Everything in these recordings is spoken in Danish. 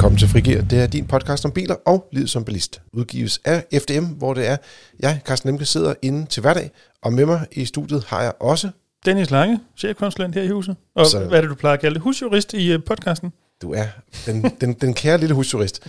Velkommen til Frigir. Det er din podcast om biler og livet som bilist. Udgives af FDM, hvor det er jeg, Carsten Lemke, sidder inde til hverdag. Og med mig i studiet har jeg også... Dennis Lange, chefkonsulent her i huset. Og Så- hvad er det, du plejer at kalde det? Husjurist i uh, podcasten. Du er den, den, den kære lille husjurist.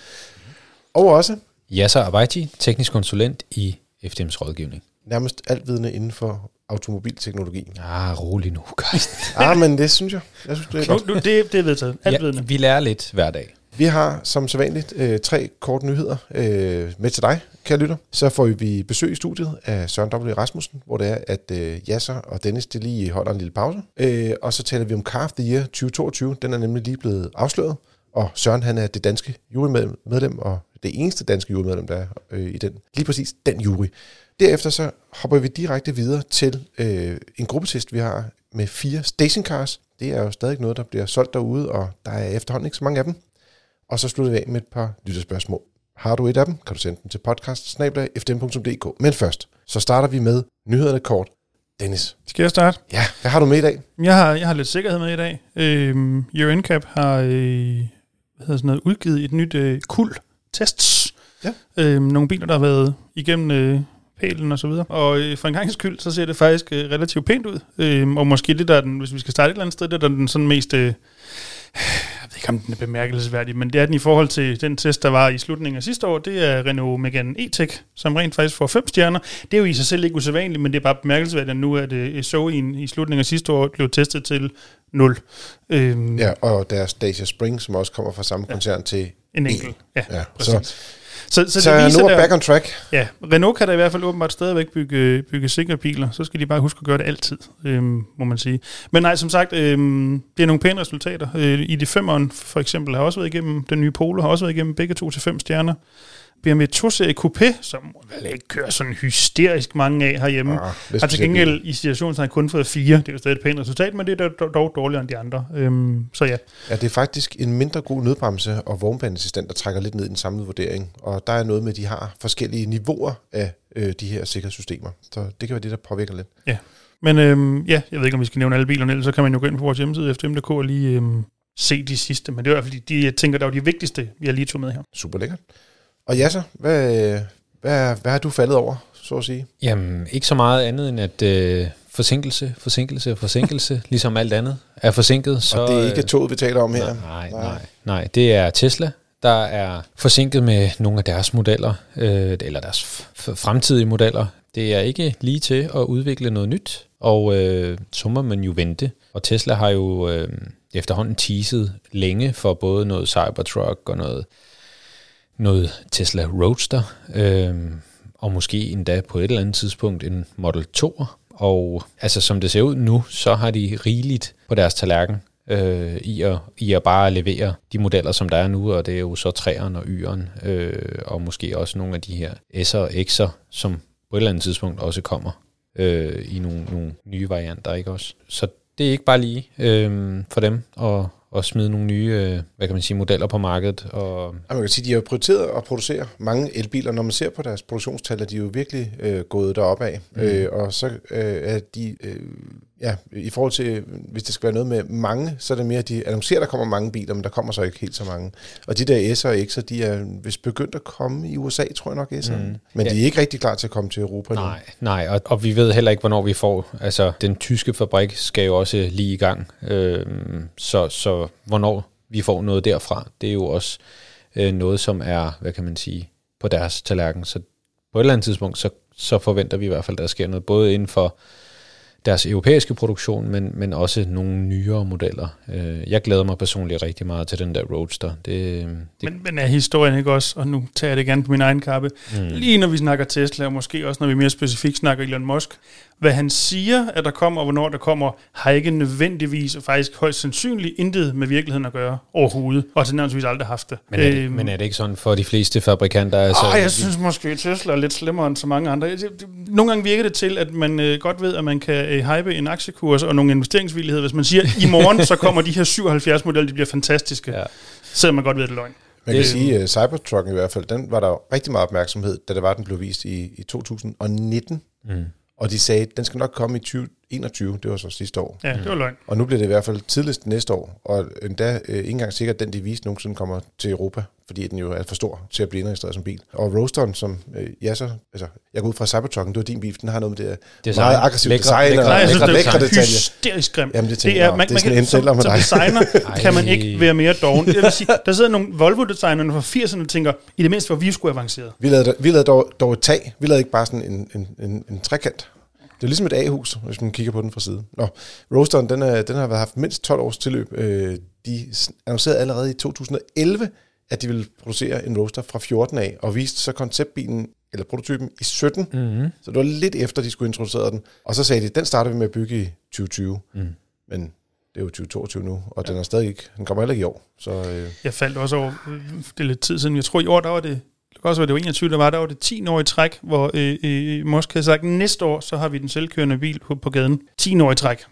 Og også Yasser Abaiti, teknisk konsulent i FDM's rådgivning. nærmest altvidende inden for automobilteknologi. Ah, rolig nu, Carsten. Ah, men det synes jeg. Jeg synes, det er godt. nu, det, det er vedtaget. Alt ja, vi lærer lidt hver dag. Vi har som sædvanligt øh, tre korte nyheder øh, med til dig, kære lytter. Så får vi besøg i studiet af Søren W. Rasmussen, hvor det er, at øh, Jasser og Dennis de lige holder en lille pause. Øh, og så taler vi om Car of the Year 2022. Den er nemlig lige blevet afsløret. Og Søren han er det danske jurymedlem, og det eneste danske jurymedlem, der er øh, i den. Lige præcis den jury. Derefter så hopper vi direkte videre til øh, en gruppetest, vi har med fire stationcars. Det er jo stadig noget, der bliver solgt derude, og der er efterhånden ikke så mange af dem. Og så slutter vi af med et par lytterspørgsmål. Har du et af dem, kan du sende dem til podcast Men først, så starter vi med nyhederne kort. Dennis, Skal jeg starte? ja, hvad har du med i dag? Jeg har, jeg har lidt sikkerhed med i dag. Øhm, Euro NCAP har øh, hvad hedder sådan noget, udgivet et nyt øh, kul tests. Ja. Øhm, nogle biler, der har været igennem øh, pælen og så videre. Og øh, for en gang skyld, så ser det faktisk øh, relativt pænt ud. Øhm, og måske det, der er den, hvis vi skal starte et eller andet sted, det er der er den sådan mest... Øh, ikke, om den er bemærkelsesværdig, men det er den i forhold til den test, der var i slutningen af sidste år. Det er Renault Megane E-Tech, som rent faktisk får fem stjerner. Det er jo i sig selv ikke usædvanligt, men det er bare bemærkelsesværdigt, at nu er det Zoe'en i slutningen af sidste år blev testet til 0. Øhm, Ja, og deres Dacia Spring, som også kommer fra samme koncern til En enkelt. Ja, Ja, præcis. så, Så, så, så, så det viser nu er back on track. ja, Renault kan da i hvert fald åbenbart stadigvæk bygge, bygge sikre biler. Så skal de bare huske at gøre det altid, øhm, må man sige. Men nej, som sagt, øhm, det er nogle pæne resultater. Øh, I de femeren for eksempel har også været igennem, den nye Polo har også været igennem begge to til fem stjerner. BMW 2-serie Coupé, som vel ikke kører sådan hysterisk mange af herhjemme, Ah, er har til gengæld i situationen kun fået fire. Det er jo stadig et pænt resultat, men det er dog, dårligere end de andre. Øhm, så ja, Ja, det er faktisk en mindre god nødbremse og vognbaneassistent, der trækker lidt ned i den samlede vurdering. Og der er noget med, at de har forskellige niveauer af øh, de her sikkerhedssystemer. Så det kan være det, der påvirker lidt. Men øhm, ja, jeg ved ikke, om vi skal nævne alle bilerne, ellers så kan man jo gå ind på vores hjemmeside, fdm.dk, og lige øhm, se de sidste. Men det er i hvert fald de, jeg tænker, der er de vigtigste, vi har lige tog med her. Super lækkert. Og Jasser, hvad, hvad, hvad har du faldet over, så at sige? Jamen, ikke så meget andet end at øh, forsinkelse, forsinkelse, forsinkelse, ligesom alt andet er forsinket. Så, Og det er ikke øh, toget, vi taler om her. Nej, nej, nej. Det er Tesla, der er forsinket med nogle af deres modeller, øh, eller deres fremtidige modeller. Det er ikke lige til at udvikle noget nyt, og øh, så må man jo vente. Og Tesla har jo øh, efterhånden teaset længe for både noget Cybertruck og noget, noget Tesla Roadster, øh, og måske endda på et eller andet tidspunkt en Model 2. Og altså som det ser ud nu, så har de rigeligt på deres tallerken øh, i, at, i at bare levere de modeller, som der er nu, og det er jo så 3'eren og Y'eren, øh, og måske også nogle af de her S'er og X'er, som på et eller andet tidspunkt også kommer øh, i nogle, nogle nye varianter, ikke også? Så det er ikke bare lige øh, for dem at, at smide nogle nye, øh, hvad kan man sige, modeller på markedet, og Og man kan sige, de har prioriteret at producere mange elbiler. Når man ser på deres produktionstal, er de jo virkelig øh, gået derop af. Mm. Øh, og så øh, er de, øh, ja, i forhold til, hvis det skal være noget med mange, så er det mere, at de annoncerer, at der kommer mange biler, men der kommer så ikke helt så mange. Og de der S'er og X'er, de er vist begyndt at komme i USA, tror jeg nok, S'er. Mm. Men Ja. de er ikke rigtig klar til at komme til Europa nu. Nej, nej, og, og vi ved heller ikke, hvornår vi får. Altså, den tyske fabrik skal jo også lige i gang. Øhm, så, så hvornår vi får noget derfra, det er jo også øh, noget, som er, hvad kan man sige, på deres tallerken. Så på et eller andet tidspunkt, så, så forventer vi i hvert fald, at der sker noget, både inden for deres europæiske produktion, men, men også nogle nyere modeller. Øh, jeg glæder mig personligt rigtig meget til den der Roadster. Det, det, Men, men er historien ikke også, og nu tager jeg det gerne på min egen kappe, mm. lige når vi snakker Tesla, og måske også når vi mere specifikt snakker Elon Musk, hvad han siger, at der kommer, og hvornår der kommer, har ikke nødvendigvis, og faktisk højst sandsynligt, intet med virkeligheden at gøre overhovedet, og til nærmest aldrig haft det. men, er det, Øhm, men er det ikke sådan for de fleste fabrikanter? Altså, Åh, jeg synes måske, at Tesla er lidt slemmere end så mange andre. Nogle gange virker det til, at man øh, godt ved, at man kan øh, hype en aktiekurs og nogle investeringsvilligheder. Hvis man siger, at i morgen så kommer de her 77 modeller, de bliver fantastiske, Ja. selvom man godt ved, at det er løgn. Man kan Det- sige, at Cybertruck i hvert fald, den var der jo rigtig meget opmærksomhed, da det var, den blev vist i, i 2019. Mm. Og de sagde, den skal nok komme i 20, 21, det var så sidste år. Ja, det var løgn. Og nu bliver det i hvert fald tidligst næste år, og endda øh, ikke engang sikkert, at den de viste nogensinde kommer til Europa, fordi den jo er for stor til at blive indregistreret som bil. Og Roasteren, som øh, ja, så, altså, jeg går ud fra Cybertrucken, det var din bil, den har noget med det Design. meget aggressivt Lækre- design lækre- og lækre, det lækre er detaljer. hysterisk. Jamen, det tænker det er, man, det er man sådan kan, en som, indtæller med som dig. designer kan man ikke være mere doven. Jeg vil sige, der sidder nogle Volvo-designerne fra 80'erne og tænker, i det mindste var vi skulle avanceret. Vi lavede, vi lavede dog, dog et tag. Vi lavede ikke bare sådan en, en, en, en trekant. Det er ligesom et A-hus, hvis man kigger på den fra siden. Nå, Roasteren, den, er, den har været haft mindst 12 års tilløb. Øh, de annoncerede allerede i 2011, at de ville producere en Roadster fra 14 af, og viste så konceptbilen, eller prototypen, i 17. Mm-hmm. Så det var lidt efter, de skulle introducere den. Og så sagde de, den starter vi med at bygge i 2020. Mm. Men det er jo 2022 nu, og den er stadig ikke, den kommer heller ikke i år. Så øh, Jeg faldt også over, øh, det er lidt tid siden, jeg tror i år, der var det, det kan også være, det var 21, der var, der var det 10 år i træk, hvor øh, øh, Musk havde sagt, næste år, så har vi den selvkørende bil på, på gaden. 10 år i træk. Det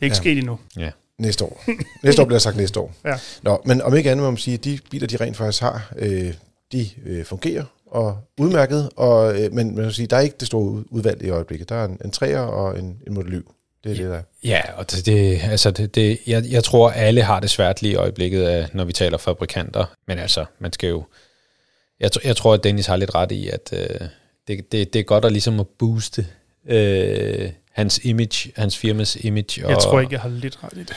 er ikke Ja. sket endnu. Ja. Næste år. næste år bliver sagt næste år. Ja. Nå, men om ikke andet må man sige, at de biler, de rent faktisk har, øh, de øh, fungerer og udmærket, og, øh, men man må sige, der er ikke det store ud- udvalg i øjeblikket. Der er en, en 3'er og en, en Model Y. Det er det, der er. Ja, og det, det, altså det, det, jeg, jeg tror, alle har det svært lige i øjeblikket, af, når vi taler fabrikanter. Men altså, man skal jo... Jeg, jeg tror, at Dennis har lidt ret i, at øh, det, det, det er godt at ligesom at booste øh, hans image, hans firmas image. Og, Jeg tror ikke, jeg har lidt ret i det.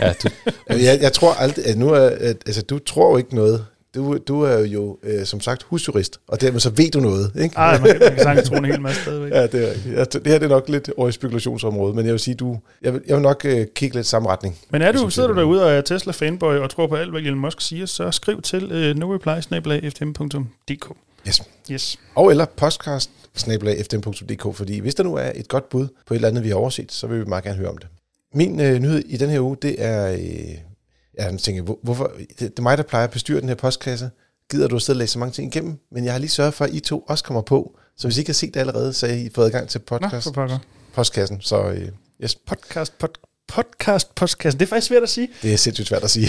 Ja, du, Jeg, jeg tror aldrig, at nu er, at, altså, du tror jo ikke noget. Du, du er jo, øh, som sagt, husjurist, og dermed så ved du noget, ikke? Ej, man man kan sagtens tro en hel masse stadigvæk. Ja, det er Det her det er nok lidt over i spekulationsområdet, men jeg vil sige, du, jeg vil, jeg vil nok øh, kigge lidt samme retning. Men er du, sidder du derude og er Tesla-fanboy og tror på alt, hvad Elon Musk siger, så skriv til uh, noreply.fm.dk. Yes. Yes. Og eller podcast fordi hvis der nu er et godt bud på et eller andet, vi har overset, så vil vi meget gerne høre om det. Min øh, nyhed i den her uge, det er... Øh, jeg tænker, hvor, hvorfor, det, er mig, der plejer at bestyre den her postkasse. Gider du at sidde og læse så mange ting igennem? Men jeg har lige sørget for, at I to også kommer på. Så hvis I ikke har set det allerede, så har I fået adgang til Nå, podcast, pokker. postkassen. Så øh, yes, Podcast, pod, podcast, postkassen. Det er faktisk svært at sige. det er sindssygt svært at sige.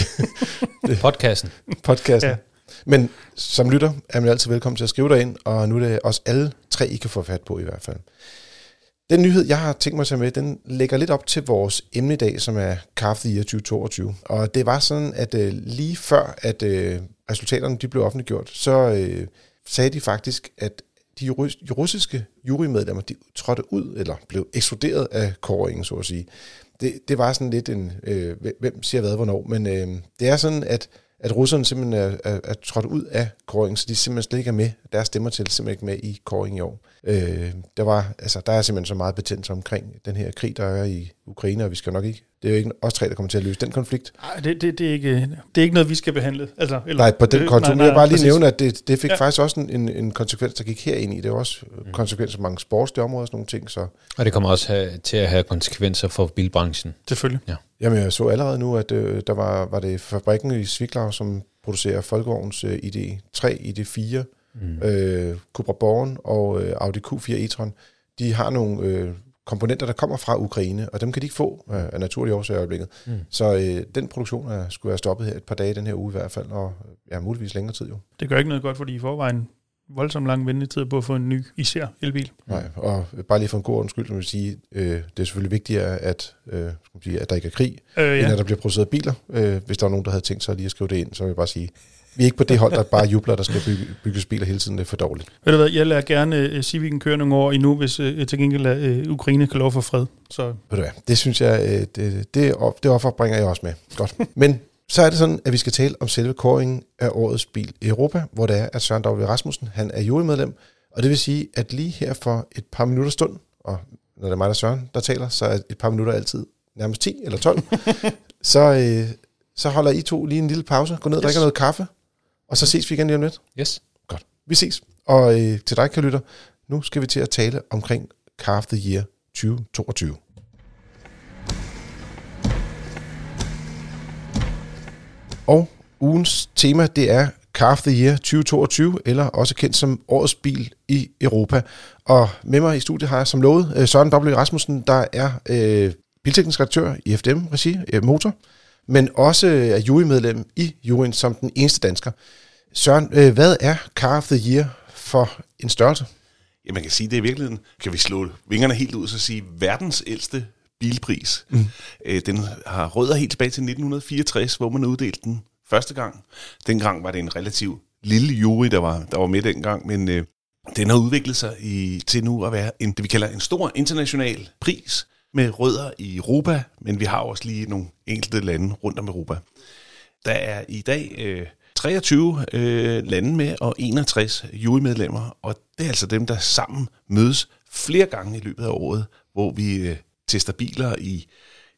podcasten. podcasten. Ja. Ja. Men som lytter er man altid velkommen til at skrive derind, og nu er det os alle tre, I kan få fat på i hvert fald. Den nyhed, jeg har tænkt mig at tage med, den lægger lidt op til vores emne i dag, som er Kaffe of 2022. Og det var sådan, at øh, lige før, at øh, resultaterne de blev offentliggjort, så øh, sagde de faktisk, at de de russiske jurymedlemmer, de trådte ud, eller blev ekskluderet af kåringen, så at sige. Det, det var sådan lidt en, øh, hvem siger hvad, hvornår, men øh, det er sådan, at at russerne simpelthen er, er, er trådt ud af kåringen, så de simpelthen slet ikke er med. Deres stemmer til simpelthen ikke med i kåringen i år. Øh, der, var, altså, der er simpelthen så meget betændelse omkring den her krig, der er i Ukraine, og vi skal nok ikke... Det er jo ikke os tre, der kommer til at løse den konflikt. Nej, det, det, det, er ikke, det er ikke noget, vi skal behandle. Altså, eller, Nej, på den det- konto. nej, Men jeg bare lige præcis. nævne, at det, det fik Ja. ja. faktisk også en, en konsekvens, der gik herind i. Det er også mm. konsekvenser for mange sportslige områder og sådan nogle ting. Så Og det kommer også have, til at have konsekvenser for bilbranchen. Selvfølgelig. Jamen, jeg så allerede nu, at øh, der var, var det fabrikken i Sviglau, som producerer Folkevogns øh, ID3, ID4, mm. øh, Cupra Born og øh, Audi Q4 e-tron. De har nogle øh, komponenter, der kommer fra Ukraine, og dem kan de ikke få øh, af naturlige årsager i øjeblikket. Mm. Så øh, den produktion er, skulle være stoppet her et par dage den her uge i hvert fald, og ja, muligvis længere tid jo. Det gør ikke noget godt, fordi i forvejen voldsomt lang ventetid på at få en ny, især elbil. Nej, og bare lige for en god ordens skyld, så vil sige, øh, det er selvfølgelig vigtigere, at, øh, skal man sige, at der ikke er krig, Øh, ja. end at der bliver produceret biler. Øh, hvis der var nogen, der havde tænkt sig lige at skrive det ind, så vil jeg bare sige, vi er ikke på det hold, der bare jubler, der skal bygge, bygges biler hele tiden. Det er for dårligt. Ved du hvad, jeg lader gerne uh, Civicen køre nogle år endnu, hvis uh, til gengæld uh, Ukraine kan lov for fred. Så Ved du hvad, det synes jeg, øh, det, det, op- det offer bringer jeg også med. Godt. Men så er det sådan, at vi skal tale om selve kåringen af årets bil i Europa, hvor det er, at Søren W. Rasmussen, han er jurymedlem, og det vil sige, at lige her for et par minutter stund, og når det er mig, der er Søren, der taler, så er et par minutter altid nærmest 10 eller 12, så, øh, så holder I to lige en lille pause, gå ned og Yes. drikker noget kaffe, og så ses vi igen lige om lidt. Yes. Godt. Vi ses. Og øh, til dig, kan lytter, nu skal vi til at tale omkring Car of the Year 2022. Og ugens tema, det er Car of the Year 2022, eller også kendt som årets bil i Europa. Og med mig i studiet har jeg som lovet øh, Søren W. Rasmussen, der er øh, bilteknisk redaktør i FDM-regi, øh, Motor, men også øh, er jurymedlem i juryen som den eneste dansker. Søren, øh, hvad er Car of the Year for en størrelse? Ja, man kan sige, det er i virkeligheden, kan vi slå vingerne helt ud og sige, verdens ældste bilpris. Mm. Øh, den har rødder helt tilbage til 1964, hvor man uddelte den første gang. Dengang var det en relativt lille jury, der var, der var med dengang, men øh, den har udviklet sig i, til nu at være en, det, vi kalder en stor international pris med rødder i Europa, men vi har også lige nogle enkelte lande rundt om Europa. Der er i dag øh, 23 øh, lande med og 61 jurymedlemmer, og det er altså dem, der sammen mødes flere gange i løbet af året, hvor vi øh, tester biler i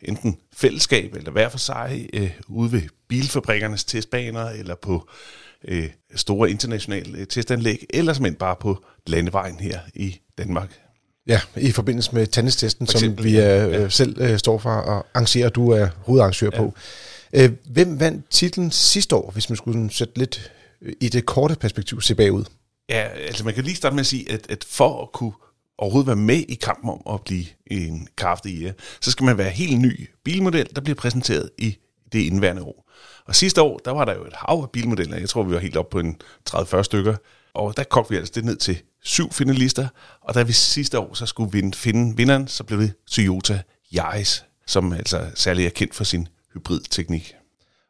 enten fællesskab eller hver for sig øh, ude ved bilfabrikkernes testbaner eller på øh, store internationale øh, testanlæg, eller simpelthen bare på landevejen her i Danmark. Ja, i forbindelse med tennistesten, som vi øh, ja. selv øh, står for og arrangerer, du er hovedarrangør ja. på. Øh, hvem vandt titlen sidste år, hvis man skulle sætte lidt øh, i det korte perspektiv se bagud? Ja, altså man kan lige starte med at sige, at, at for at kunne overhovedet være med i kampen om at blive en kraftig IR, så skal man være helt ny bilmodel, der bliver præsenteret i det indværende år. Og sidste år, der var der jo et hav af bilmodeller. Jeg tror, vi var helt op på en 30-40 stykker. Og der kom vi altså det ned til syv finalister. Og da vi sidste år så skulle vinde, finde vinderen, så blev det Toyota Yaris, som altså særligt er kendt for sin hybridteknik.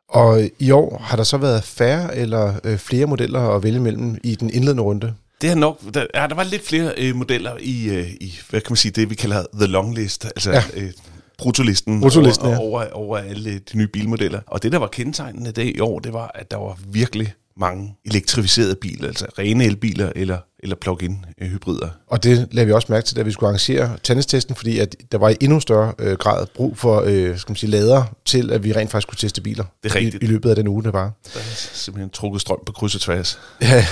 Og i år har der så været færre eller øh, flere modeller at vælge mellem i den indledende runde? Det har nok, der, ja, der var lidt flere øh, modeller i, øh, i, hvad kan man sige, det vi kalder the long list, altså ja. øh, brutolisten, brutolisten over, ja. over, over alle de nye bilmodeller. Og det, der var kendetegnende det i år, det var, at der var virkelig mange elektrificerede biler, altså rene elbiler eller, eller plug-in øh, hybrider. Og det lavede vi også mærke til, da vi skulle arrangere tennistesten, fordi at der var i endnu større øh, grad brug for øh, skal man sige, lader til, at vi rent faktisk kunne teste biler det er rigtigt. I, i løbet af den uge, det var. Der er simpelthen trukket strøm på kryds og tværs. Ja,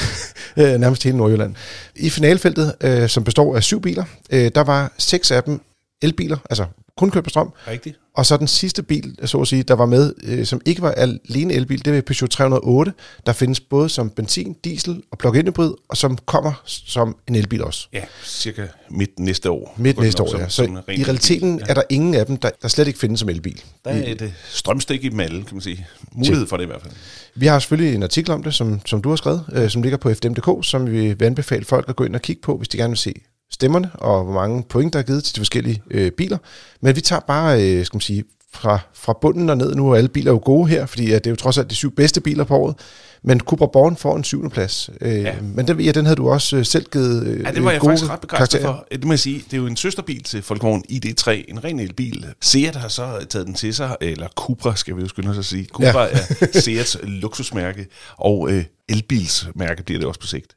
øh, nærmest hele Nordjylland. I finalfeltet, øh, som består af syv biler, øh, der var seks af dem elbiler, altså kun kørt på strøm. Rigtigt. Og så den sidste bil, så at sige, der var med, øh, som ikke var alene elbil, det var Peugeot 308. Der findes både som benzin, diesel og plug-in hybrid, og som kommer som en elbil også. Ja, cirka midt næste år. Midt næste år, ja. Så i realiteten ja. er der ingen af dem, der, der slet ikke findes som elbil. Der er et strømstik i dem alle, kan man sige. Mulighed for det i hvert fald. Vi har selvfølgelig en artikel om det, som, som du har skrevet, øh, som ligger på fdm.dk, som vi vil anbefale folk at gå ind og kigge på, hvis de gerne vil se stemmerne, og hvor mange point, der er givet til de forskellige øh, biler. Men vi tager bare, øh, skal man sige, fra, fra bunden og ned. Nu er alle biler jo gode her, fordi at det er jo trods alt de syv bedste biler på året. Men Cupra Born får en syvende plads. Øh, ja. Men den, ja, den havde du også øh, selv givet øh, Ja, det var jeg faktisk ret begejstret for. Det må jeg sige, det er jo en søsterbil til Volkswagen ID3, en ren elbil. Seat har så taget den til sig, eller Cupra skal vi jo skynde os at sige. Cupra ja. er Seats luksusmærke, og øh, elbilsmærke bliver det også på sigt.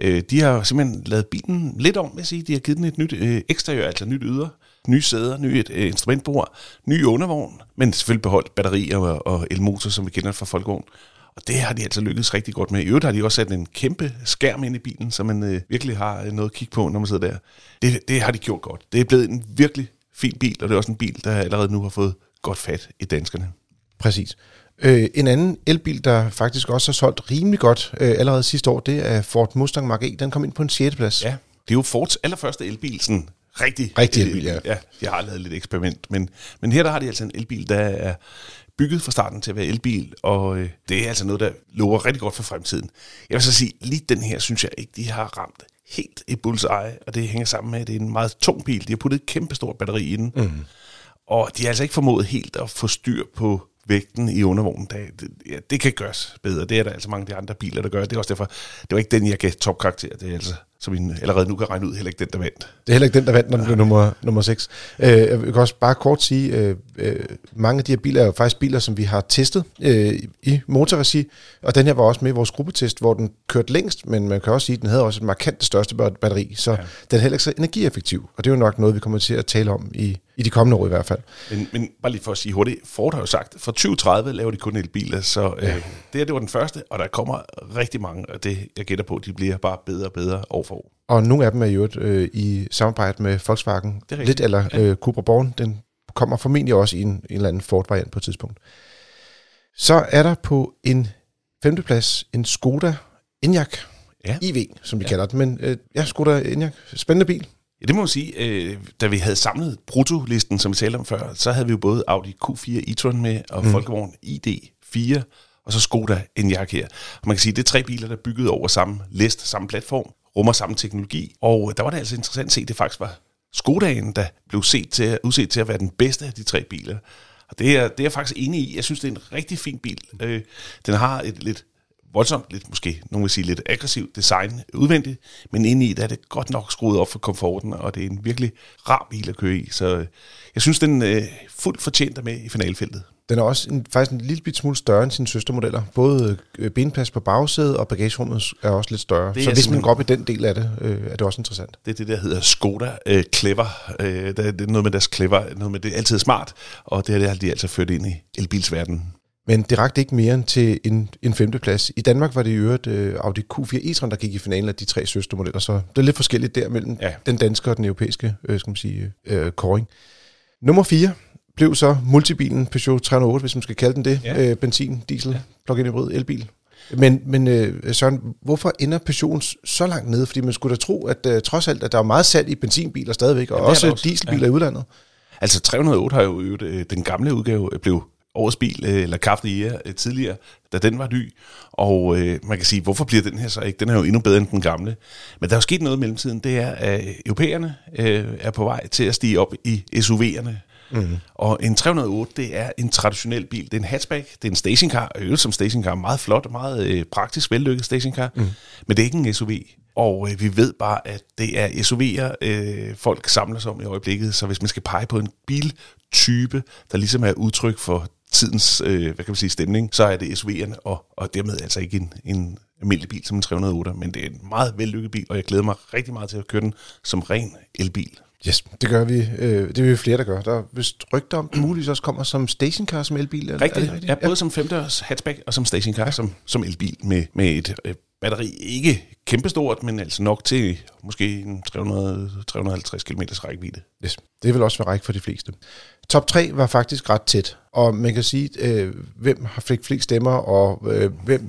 Øh, de har simpelthen lavet bilen lidt om, vil jeg sige. De har givet den et nyt øh, eksteriør, altså nyt yder, nye sæder, nyt øh, instrumentbord, ny undervogn, men selvfølgelig beholdt batterier og, og elmotor, som vi kender fra Folkevogn. Og det har de altså lykkedes rigtig godt med. I øvrigt har de også sat en kæmpe skærm ind i bilen, så man øh, virkelig har øh, noget at kigge på, når man sidder der. Det, det har de gjort godt. Det er blevet en virkelig fin bil, og det er også en bil, der allerede nu har fået godt fat i danskerne. Præcis. Øh, en anden elbil, der faktisk også har solgt rimelig godt øh, allerede sidste år, det er Ford Mustang Mach-E. Den kom ind på en 6. plads. Ja, det er jo Fords allerførste elbil, sådan rigtig, rigtig elbil, ja. ja. Jeg har lavet lidt eksperiment, men, men her der har de altså en elbil, der er bygget fra starten til at være elbil, og øh, det er altså noget, der lover rigtig godt for fremtiden. Jeg vil så sige, lige den her, synes jeg ikke, de har ramt helt et bullseye, og det hænger sammen med, at det er en meget tung bil. De har puttet et kæmpestort batteri i den, mm. og de har altså ikke formået helt at få styr på vægten i undervognen, det, det, ja, det kan gøres bedre. Det er der altså mange af de andre biler, der gør. Det er også derfor, det var ikke den, jeg gav topkarakter. Det er altså, som vi allerede nu kan regne ud, heller ikke den, der vandt. Det er heller ikke den, der vandt, når den blev nummer, nummer 6. Øh, jeg kan også bare kort sige, øh, øh, mange af de her biler er jo faktisk biler, som vi har testet øh, i motorregi, og den her var også med i vores gruppetest, hvor den kørte længst, men man kan også sige, at den havde også et markant største batteri, så ja. den er heller ikke så energieffektiv, og det er jo nok noget, vi kommer til at tale om i, i de kommende år i hvert fald. Men, men bare lige for at sige hurtigt, Ford har jo sagt, for 2030 laver de kun elbiler, så øh, ja. det her det var den første, og der kommer rigtig mange, og det jeg gætter på, de bliver bare bedre og bedre år for år. Og nogle af dem er jo øh, i samarbejde med Volkswagen, lidt eller ja. øh, Cupra Born, den kommer formentlig også i en, en eller anden Ford-variant på et tidspunkt. Så er der på en femteplads en Skoda Enyaq ja. IV, som vi ja. kalder den. Men øh, ja, Skoda Enyaq, spændende bil. Ja, det må man sige. Øh, da vi havde samlet brutolisten, som vi talte om før, så havde vi jo både Audi Q4 e-tron med, og mm. Folkevogn ID4, og så Skoda Enyaq her. Og man kan sige, at det er tre biler, der er bygget over samme list, samme platform, rummer samme teknologi. Og der var det altså interessant at se, at det faktisk var Skodaen, der blev set til, udset til at være den bedste af de tre biler. Og det er, det er jeg faktisk enig i. Jeg synes, det er en rigtig fin bil. Øh, den har et lidt voldsomt, lidt måske, nogen vil sige lidt aggressivt design udvendigt, men inde i der er det godt nok skruet op for komforten, og det er en virkelig rar bil at køre i. Så øh, jeg synes, den er fuldt fortjent med i finalfeltet. Den er også en, faktisk en lille bit smule større end sine søstermodeller. Både øh, benplads på bagsædet og bagagerummet er også lidt større. Det Så er hvis man går op i den del af det, øh, er det også interessant. Det er det, der hedder Skoda øh, Clever. Øh, det, er, det er noget med deres Clever, noget med det er altid smart, og det, her, det har de altså ført ind i elbilsverdenen. Men det rakte ikke mere end til en, en femteplads. I Danmark var det i øvrigt øh, Audi Q4 e-tron, der gik i finalen af de tre søstermodeller, så det er lidt forskelligt der mellem Ja. ja. den danske og den europæiske øh, skal man sige, øh, kåring. Nummer 4 blev så multibilen Peugeot 308, hvis man skal kalde den det. Ja. Ja. Øh, benzin, diesel, ja. plug-in hybrid, elbil. Men, men øh, Søren, hvorfor ender Peugeot så langt nede? Fordi man skulle da tro, at øh, trods alt, at der er meget salg i benzinbiler stadigvæk, og er også, også. dieselbiler Ja. i udlandet. Altså 308 har jo øvet, øh, den gamle udgave øh, blev årets bil, øh, eller Kaffe i øh, tidligere, da den var ny. Og øh, man kan sige, hvorfor bliver den her så ikke? Den er jo endnu bedre end den gamle. Men der er jo sket noget i mellemtiden. Det er, at europæerne øh, er på vej til at stige op i SUV'erne. Mm. Og en 308, det er en traditionel bil. Det er en hatchback, det er en stationcar, øvrigt som stationcar, meget flot og meget øh, praktisk vellykket stationcar, mm. men det er ikke en SUV. Og øh, vi ved bare, at det er SUV'er, øh, folk samler sig om i øjeblikket, så hvis man skal pege på en biltype, der ligesom er udtryk for tidens øh, hvad kan man sige, stemning, så er det SUV'erne, og, og dermed altså ikke en, en almindelig bil som en 308, men det er en meget vellykket bil, og jeg glæder mig rigtig meget til at køre den som ren elbil. Yes, det gør vi. Øh, det er vi flere, der gør. Der er vist rygter om, den muligvis også kommer som stationcar som elbil. Er, Rigtigt. Er det Ja, både som femdørs hatchback og som stationcar, ja. som, som elbil med, med et øh, batteri. Ikke kæmpestort, men altså nok til måske en 300, 350 km rækkevidde. Yes. Det vil også være række for de fleste. Top 3 var faktisk ret tæt, og man kan sige, øh, hvem har fik flest stemmer, og øh, hvem,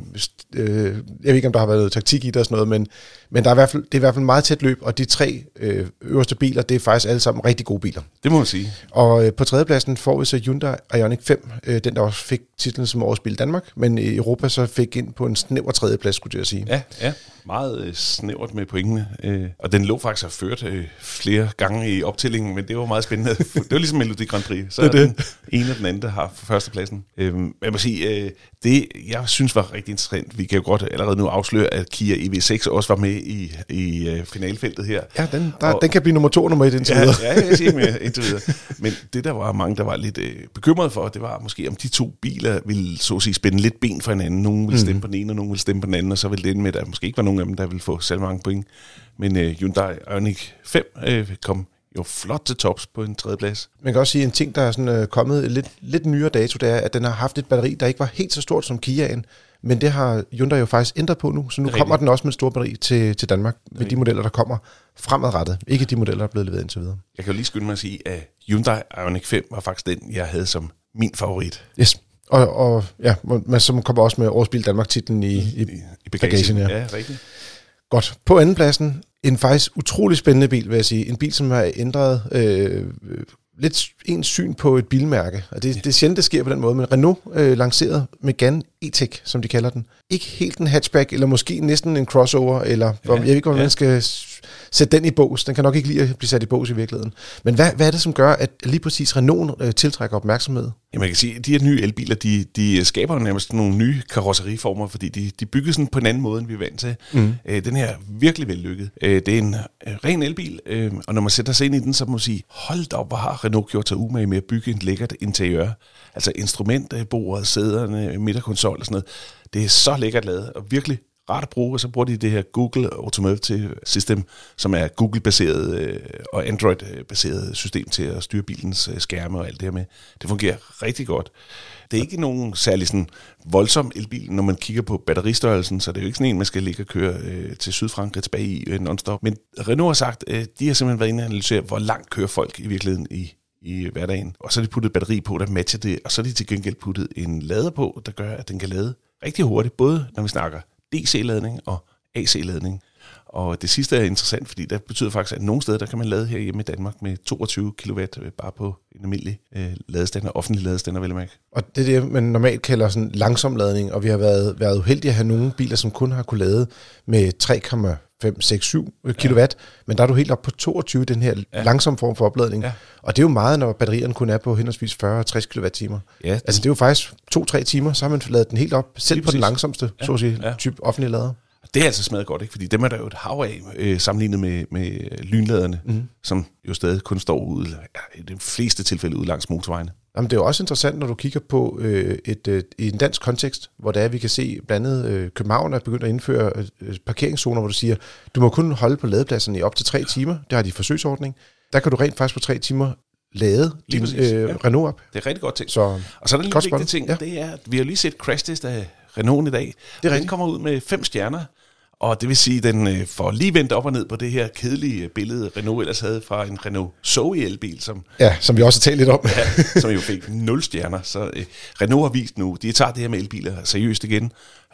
øh, jeg ved ikke, om der har været noget taktik i det og sådan noget, men, men der er i hvert fald, det er i hvert fald meget tæt løb, og de tre øh, øverste biler, det er faktisk alle sammen rigtig gode biler. Det må man sige. Og øh, på tredjepladsen får vi så Hyundai Ioniq 5, øh, den der også fik titlen som årets bil i Danmark, men i Europa så fik ind på en snæver tredjeplads, skulle jeg sige. Ja, ja. Meget øh, snævert med pointene. Øh, og den lå faktisk og ført øh, flere gange i optællingen, men det var meget spændende. det var ligesom Melodi Grand Prix. Så Det det er er den ene og den anden, der har førstepladsen. Øh, men jeg må sige, øh, det jeg synes var rigtig interessant, vi kan jo godt allerede nu afsløre, at Kia EV6 også var med i, i øh, finalfeltet her. Ja, den, der, Og- den kan blive nummer to og nummer et indtil Ja, videre. ja, jeg siger mere indtil videre. Men det, der var mange, der var lidt øh, bekymrede for, det var måske, om de to biler ville så at sige spænde lidt ben for hinanden. Nogen ville stemme på den ene, og nogen ville stemme på den anden, og så ville det ende med, at der måske ikke var nogen af dem, der ville få selv mange point. Men øh, Hyundai Ioniq 5 øh, kom jo flot til tops på en tredjeplads. Man kan også sige, at en ting, der er sådan, øh, kommet lidt, lidt nyere dato, det er, at den har haft et batteri, der ikke var helt så stort som Kiaen, men det har Hyundai jo faktisk ændret på nu, så nu er kommer den også med et stort batteri til, til Danmark, med de modeller, der kommer fremadrettet. Ikke de modeller, der er blevet leveret indtil videre. Jeg kan jo lige skynde mig at sige, at Hyundai Ioniq 5 var faktisk den, jeg havde som min favorit Yes. Og, og ja, men som kommer også med Årsbil Danmark-titlen i, i, i, i bagagen. Bagagen, ja. ja, rigtigt. Godt. På andenpladsen, en faktisk utrolig spændende bil, vil jeg sige. En bil, som har ændret øh, lidt ens syn på et bilmærke. Og det, det er sjældent, det sker på den måde, men Renault øh, lancerede Megane E-Tech, som de kalder den. Ikke helt en hatchback, eller måske næsten en crossover, eller ja, jeg ved ikke, hvordan ja. man skal sætte den i bås. Den kan nok ikke lide at blive sat i bås i virkeligheden. Men hvad, hvad er det, som gør, at lige præcis Renault øh, tiltrækker opmærksomhed? Ja, man kan sige, at de her nye elbiler, de, de skaber nærmest nogle nye karosseriformer, fordi de, de bygger sådan på en anden måde, end vi er vant til. Mm. Øh, den her er virkelig vellykket. Øh, det er en øh, ren elbil, øh, og når man sætter sig ind i den, så må man sige, hold da op, hvor har Renault gjort sig umage med at bygge et lækkert interiør. Altså instrumentbordet, sæderne, midterkonsol og sådan noget. Det er så lækkert lavet, og virkelig rart at bruge, og så bruger de det her Google Automotive System, som er Google-baseret øh, og Android-baseret system til at styre bilens øh, skærme og alt det her med. Det fungerer rigtig godt. Det er ikke nogen særlig sådan voldsom elbil, når man kigger på batteristørrelsen, så det er jo ikke sådan en, man skal ligge og køre øh, til Sydfrankrig tilbage i øh, non-stop. Men Renault har sagt, øh, de har simpelthen været inde og analysere, hvor langt kører folk i virkeligheden i, i hverdagen. Og så har de puttet et batteri på, der matcher det, og så har de til gengæld puttet en lader på, der gør, at den kan lade rigtig hurtigt, både når vi snakker DC-ladning og AC-ladning. Og det sidste er interessant, fordi det betyder faktisk, at nogle steder, der kan man lade her hjemme i Danmark med 22 kW øh, bare på en almindelig øh, ladestander, offentlig ladestander, vil jeg mærke. Og det er det, man normalt kalder sådan langsom ladning, og vi har været, været uheldige at have nogle biler, som kun har kunne lade med 5, 6, 7 kilowatt, men der er du helt op på 22, den her ja. langsom form for opladning. Ja. Og det er jo meget, når batterierne kun er på henholdsvis 40 og 60 kWh. Ja, altså det er jo faktisk 2-3 timer, så har man lavet den helt op, selv på den langsomste, ja. så at sige, ja. type offentlige lader. Det er altså smadret godt, ikke? fordi dem er der jo et hav af, øh, sammenlignet med, med lynladerne, mm. som jo stadig kun står ude, ja, i de fleste tilfælde ude langs motorvejene. Jamen, det er jo også interessant, når du kigger på øh, et, øh, i en dansk kontekst, hvor det er, vi kan se blandt andet øh, København er begyndt at indføre øh, parkeringszoner, hvor du siger, du må kun holde på ladepladsen i op til tre timer. Det har de forsøgsordning. Der kan du rent faktisk på tre timer lade din øh, ja. Renault op. Det er rigtig godt ting. Så, og så er der en lille vigtig ting, ja. det er, at vi har lige set crash test af Renault i dag. Det Den kommer ud med fem stjerner, og det vil sige, at den øh, får lige vendt op og ned på det her kedelige billede, Renault ellers havde fra en Renault Zoe elbil. Som, ja, som vi også har talt lidt om. ja, som jo fik 0 stjerner. Så øh, Renault har vist nu, de tager det her med elbiler seriøst igen.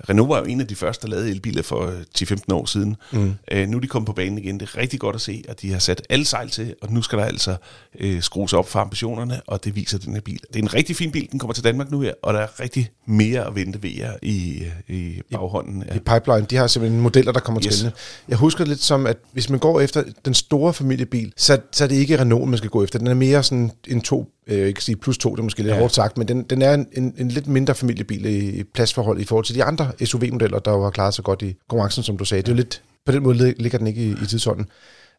Renault var jo en af de første, der lavede elbiler for 10-15 øh, år siden. Mm. Øh, nu er de kommet på banen igen. Det er rigtig godt at se, at de har sat alle sejl til, og nu skal der altså øh, skrues op for ambitionerne, og det viser den her bil. Det er en rigtig fin bil, den kommer til Danmark nu her, og der er rigtig mere at vente ved jer i, i baghånden. Ja. I pipeline, de har simpelthen modeller, der kommer yes. til. Jeg husker lidt som, at hvis man går efter den store familiebil, så, så er det ikke Renault, man skal gå efter. Den er mere sådan en to øh, ikke sige plus to, det er måske lidt ja. hårdt sagt, men den, den er en, en, en lidt mindre familiebil i pladsforhold i forhold til de andre SUV-modeller, der jo har klaret sig godt i konkurrencen, som du sagde. Ja. Det er jo lidt, på den måde ligger den ikke i, i tidsånden.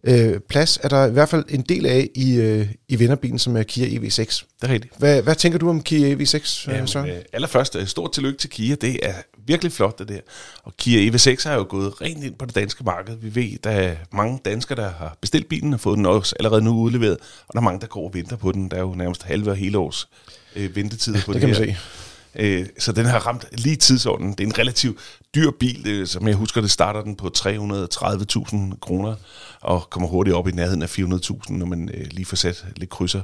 Øh, plads er der i hvert fald en del af i, øh, i vinderbilen, som er Kia EV6. Det er rigtigt. Hvad, hvad tænker du om Kia EV6, Jamen, Søren? Øh, allerførst, øh, stort tillykke til Kia. Det er virkelig flot, det der. Og Kia EV6 er jo gået rent ind på det danske marked. Vi ved, der er mange danskere, der har bestilt bilen og fået den også allerede nu udleveret. Og der er mange, der går og venter på den. Der er jo nærmest halve og hele års øh, ventetid på det, det kan man se. Øh, så den har ramt lige tidsordenen. Det er en relativt dyr bil, øh, som jeg husker, det starter den på 330.000 kroner, og kommer hurtigt op i nærheden af 400.000, når man øh, lige får sat lidt krydser.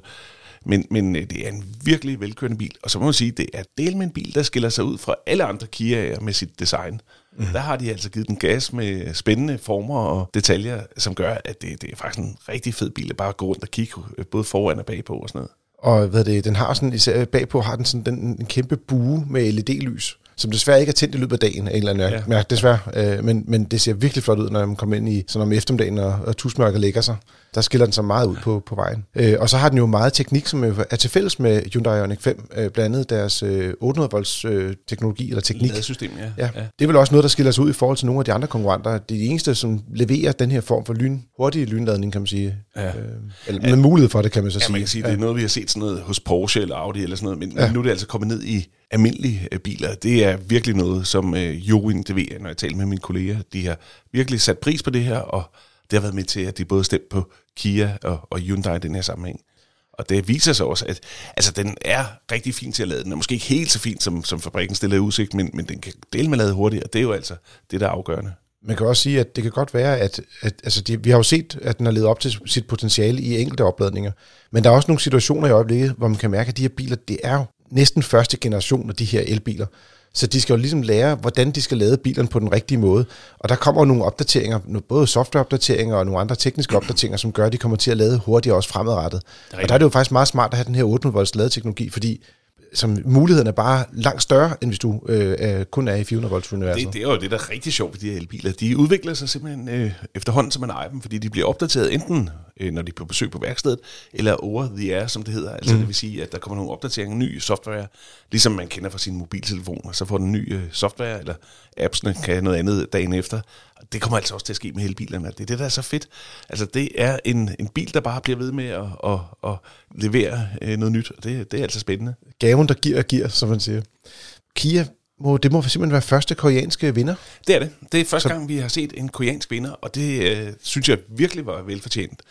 Men, men det er en virkelig velkørende bil, og så må man sige, det er del med en bil, der skiller sig ud fra alle andre Kia'er med sit design. Mm. Der har de altså givet den gas med spændende former og detaljer, som gør, at det, det er faktisk en rigtig fed bil at bare gå rundt og kigge både foran og bagpå og sådan noget. Og hvad det, den har sådan, især bagpå har den sådan den, en kæmpe bue med LED-lys, som desværre ikke er tændt i løbet af dagen af en eller anden ja. ja desværre. Øh, men, men det ser virkelig flot ud, når man kommer ind i sådan om eftermiddagen, og, og tusmørket lægger sig. Der skiller den sig meget ud på, på vejen. Øh, og så har den jo meget teknik, som er til fælles med Hyundai Ioniq 5, øh, blandt andet deres øh, 800 volts øh, teknologi eller teknik. Ladesystem, ja. ja. ja. Det er vel også noget, der skiller sig ud i forhold til nogle af de andre konkurrenter. Det er de eneste, som leverer den her form for lyn, hurtig lynladning, kan man sige. Ja. Øh, eller med ja. mulighed for det, kan man så ja, sige. man kan sige, det er noget, vi har set sådan noget hos Porsche eller Audi eller sådan noget, men, ja. men nu er det altså kommet ned i almindelige øh, biler. Det er virkelig noget, som øh, Jorin, det ved jeg, når jeg taler med mine kolleger, de har virkelig sat pris på det her, og det har været med til, at de både stemt på Kia og, og Hyundai i den her sammenhæng. Og det viser sig også, at altså, den er rigtig fin til at lade. Den er måske ikke helt så fin, som, som fabrikken stiller i udsigt, men, men den kan dele med lade hurtigt, og det er jo altså det, der er afgørende. Man kan også sige, at det kan godt være, at, at altså de, vi har jo set, at den har levet op til sit potentiale i enkelte opladninger. Men der er også nogle situationer i øjeblikket, hvor man kan mærke, at de her biler, det er jo næsten første generation af de her elbiler. Så de skal jo ligesom lære, hvordan de skal lade bilerne på den rigtige måde. Og der kommer nogle opdateringer, både softwareopdateringer og nogle andre tekniske opdateringer, som gør, at de kommer til at lade hurtigere også fremadrettet. Og der er det jo faktisk meget smart at have den her 800 volts ladeteknologi, fordi som muligheden er bare langt større, end hvis du øh, kun er i 400 volts universet. Det, det er jo det, der er rigtig sjovt ved de her elbiler. De udvikler sig simpelthen øh, efterhånden, som man ejer dem, fordi de bliver opdateret enten, øh, når de er på besøg på værkstedet, eller over the air, som det hedder. Altså mm. det vil sige, at der kommer nogle opdateringer, ny software, ligesom man kender fra sin mobiltelefon, og så får den ny øh, software, eller appsene kan noget andet dagen efter. Det kommer altså også til at ske med elbilerne. Det er det, der er så fedt. Altså, det er en, en bil, der bare bliver ved med at, at, at levere øh, noget nyt, og det, det er altså spændende. Gaven, der giver og giver, som man siger. Kia, må, det må simpelthen være første koreanske vinder? Det er det. Det er første så... gang, vi har set en koreansk vinder, og det øh, synes jeg virkelig var velfortjent.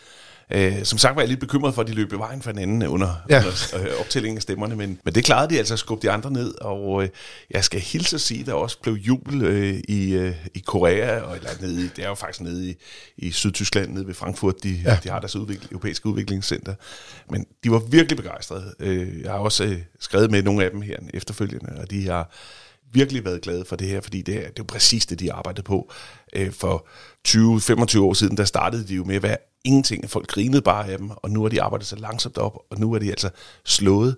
Øh, som sagt var jeg lidt bekymret for, at de løb i vejen for hinanden under, ja. under øh, optællingen af stemmerne, men, men det klarede de altså at skubbe de andre ned, og øh, jeg skal hilse at sige, at der også blev jubel øh, i, øh, i Korea, og eller nede i, det er jo faktisk nede i, i Sydtyskland, nede ved Frankfurt, de, ja. de har deres udvikling, europæiske udviklingscenter, men de var virkelig begejstrede. Øh, jeg har også øh, skrevet med nogle af dem her efterfølgende, og de har virkelig været glade for det her, fordi det er, det er jo præcis det, de arbejdede på. Øh, for 20-25 år siden, der startede de jo med at være ingenting. Folk grinede bare af dem, og nu har de arbejdet så langsomt op, og nu er de altså slået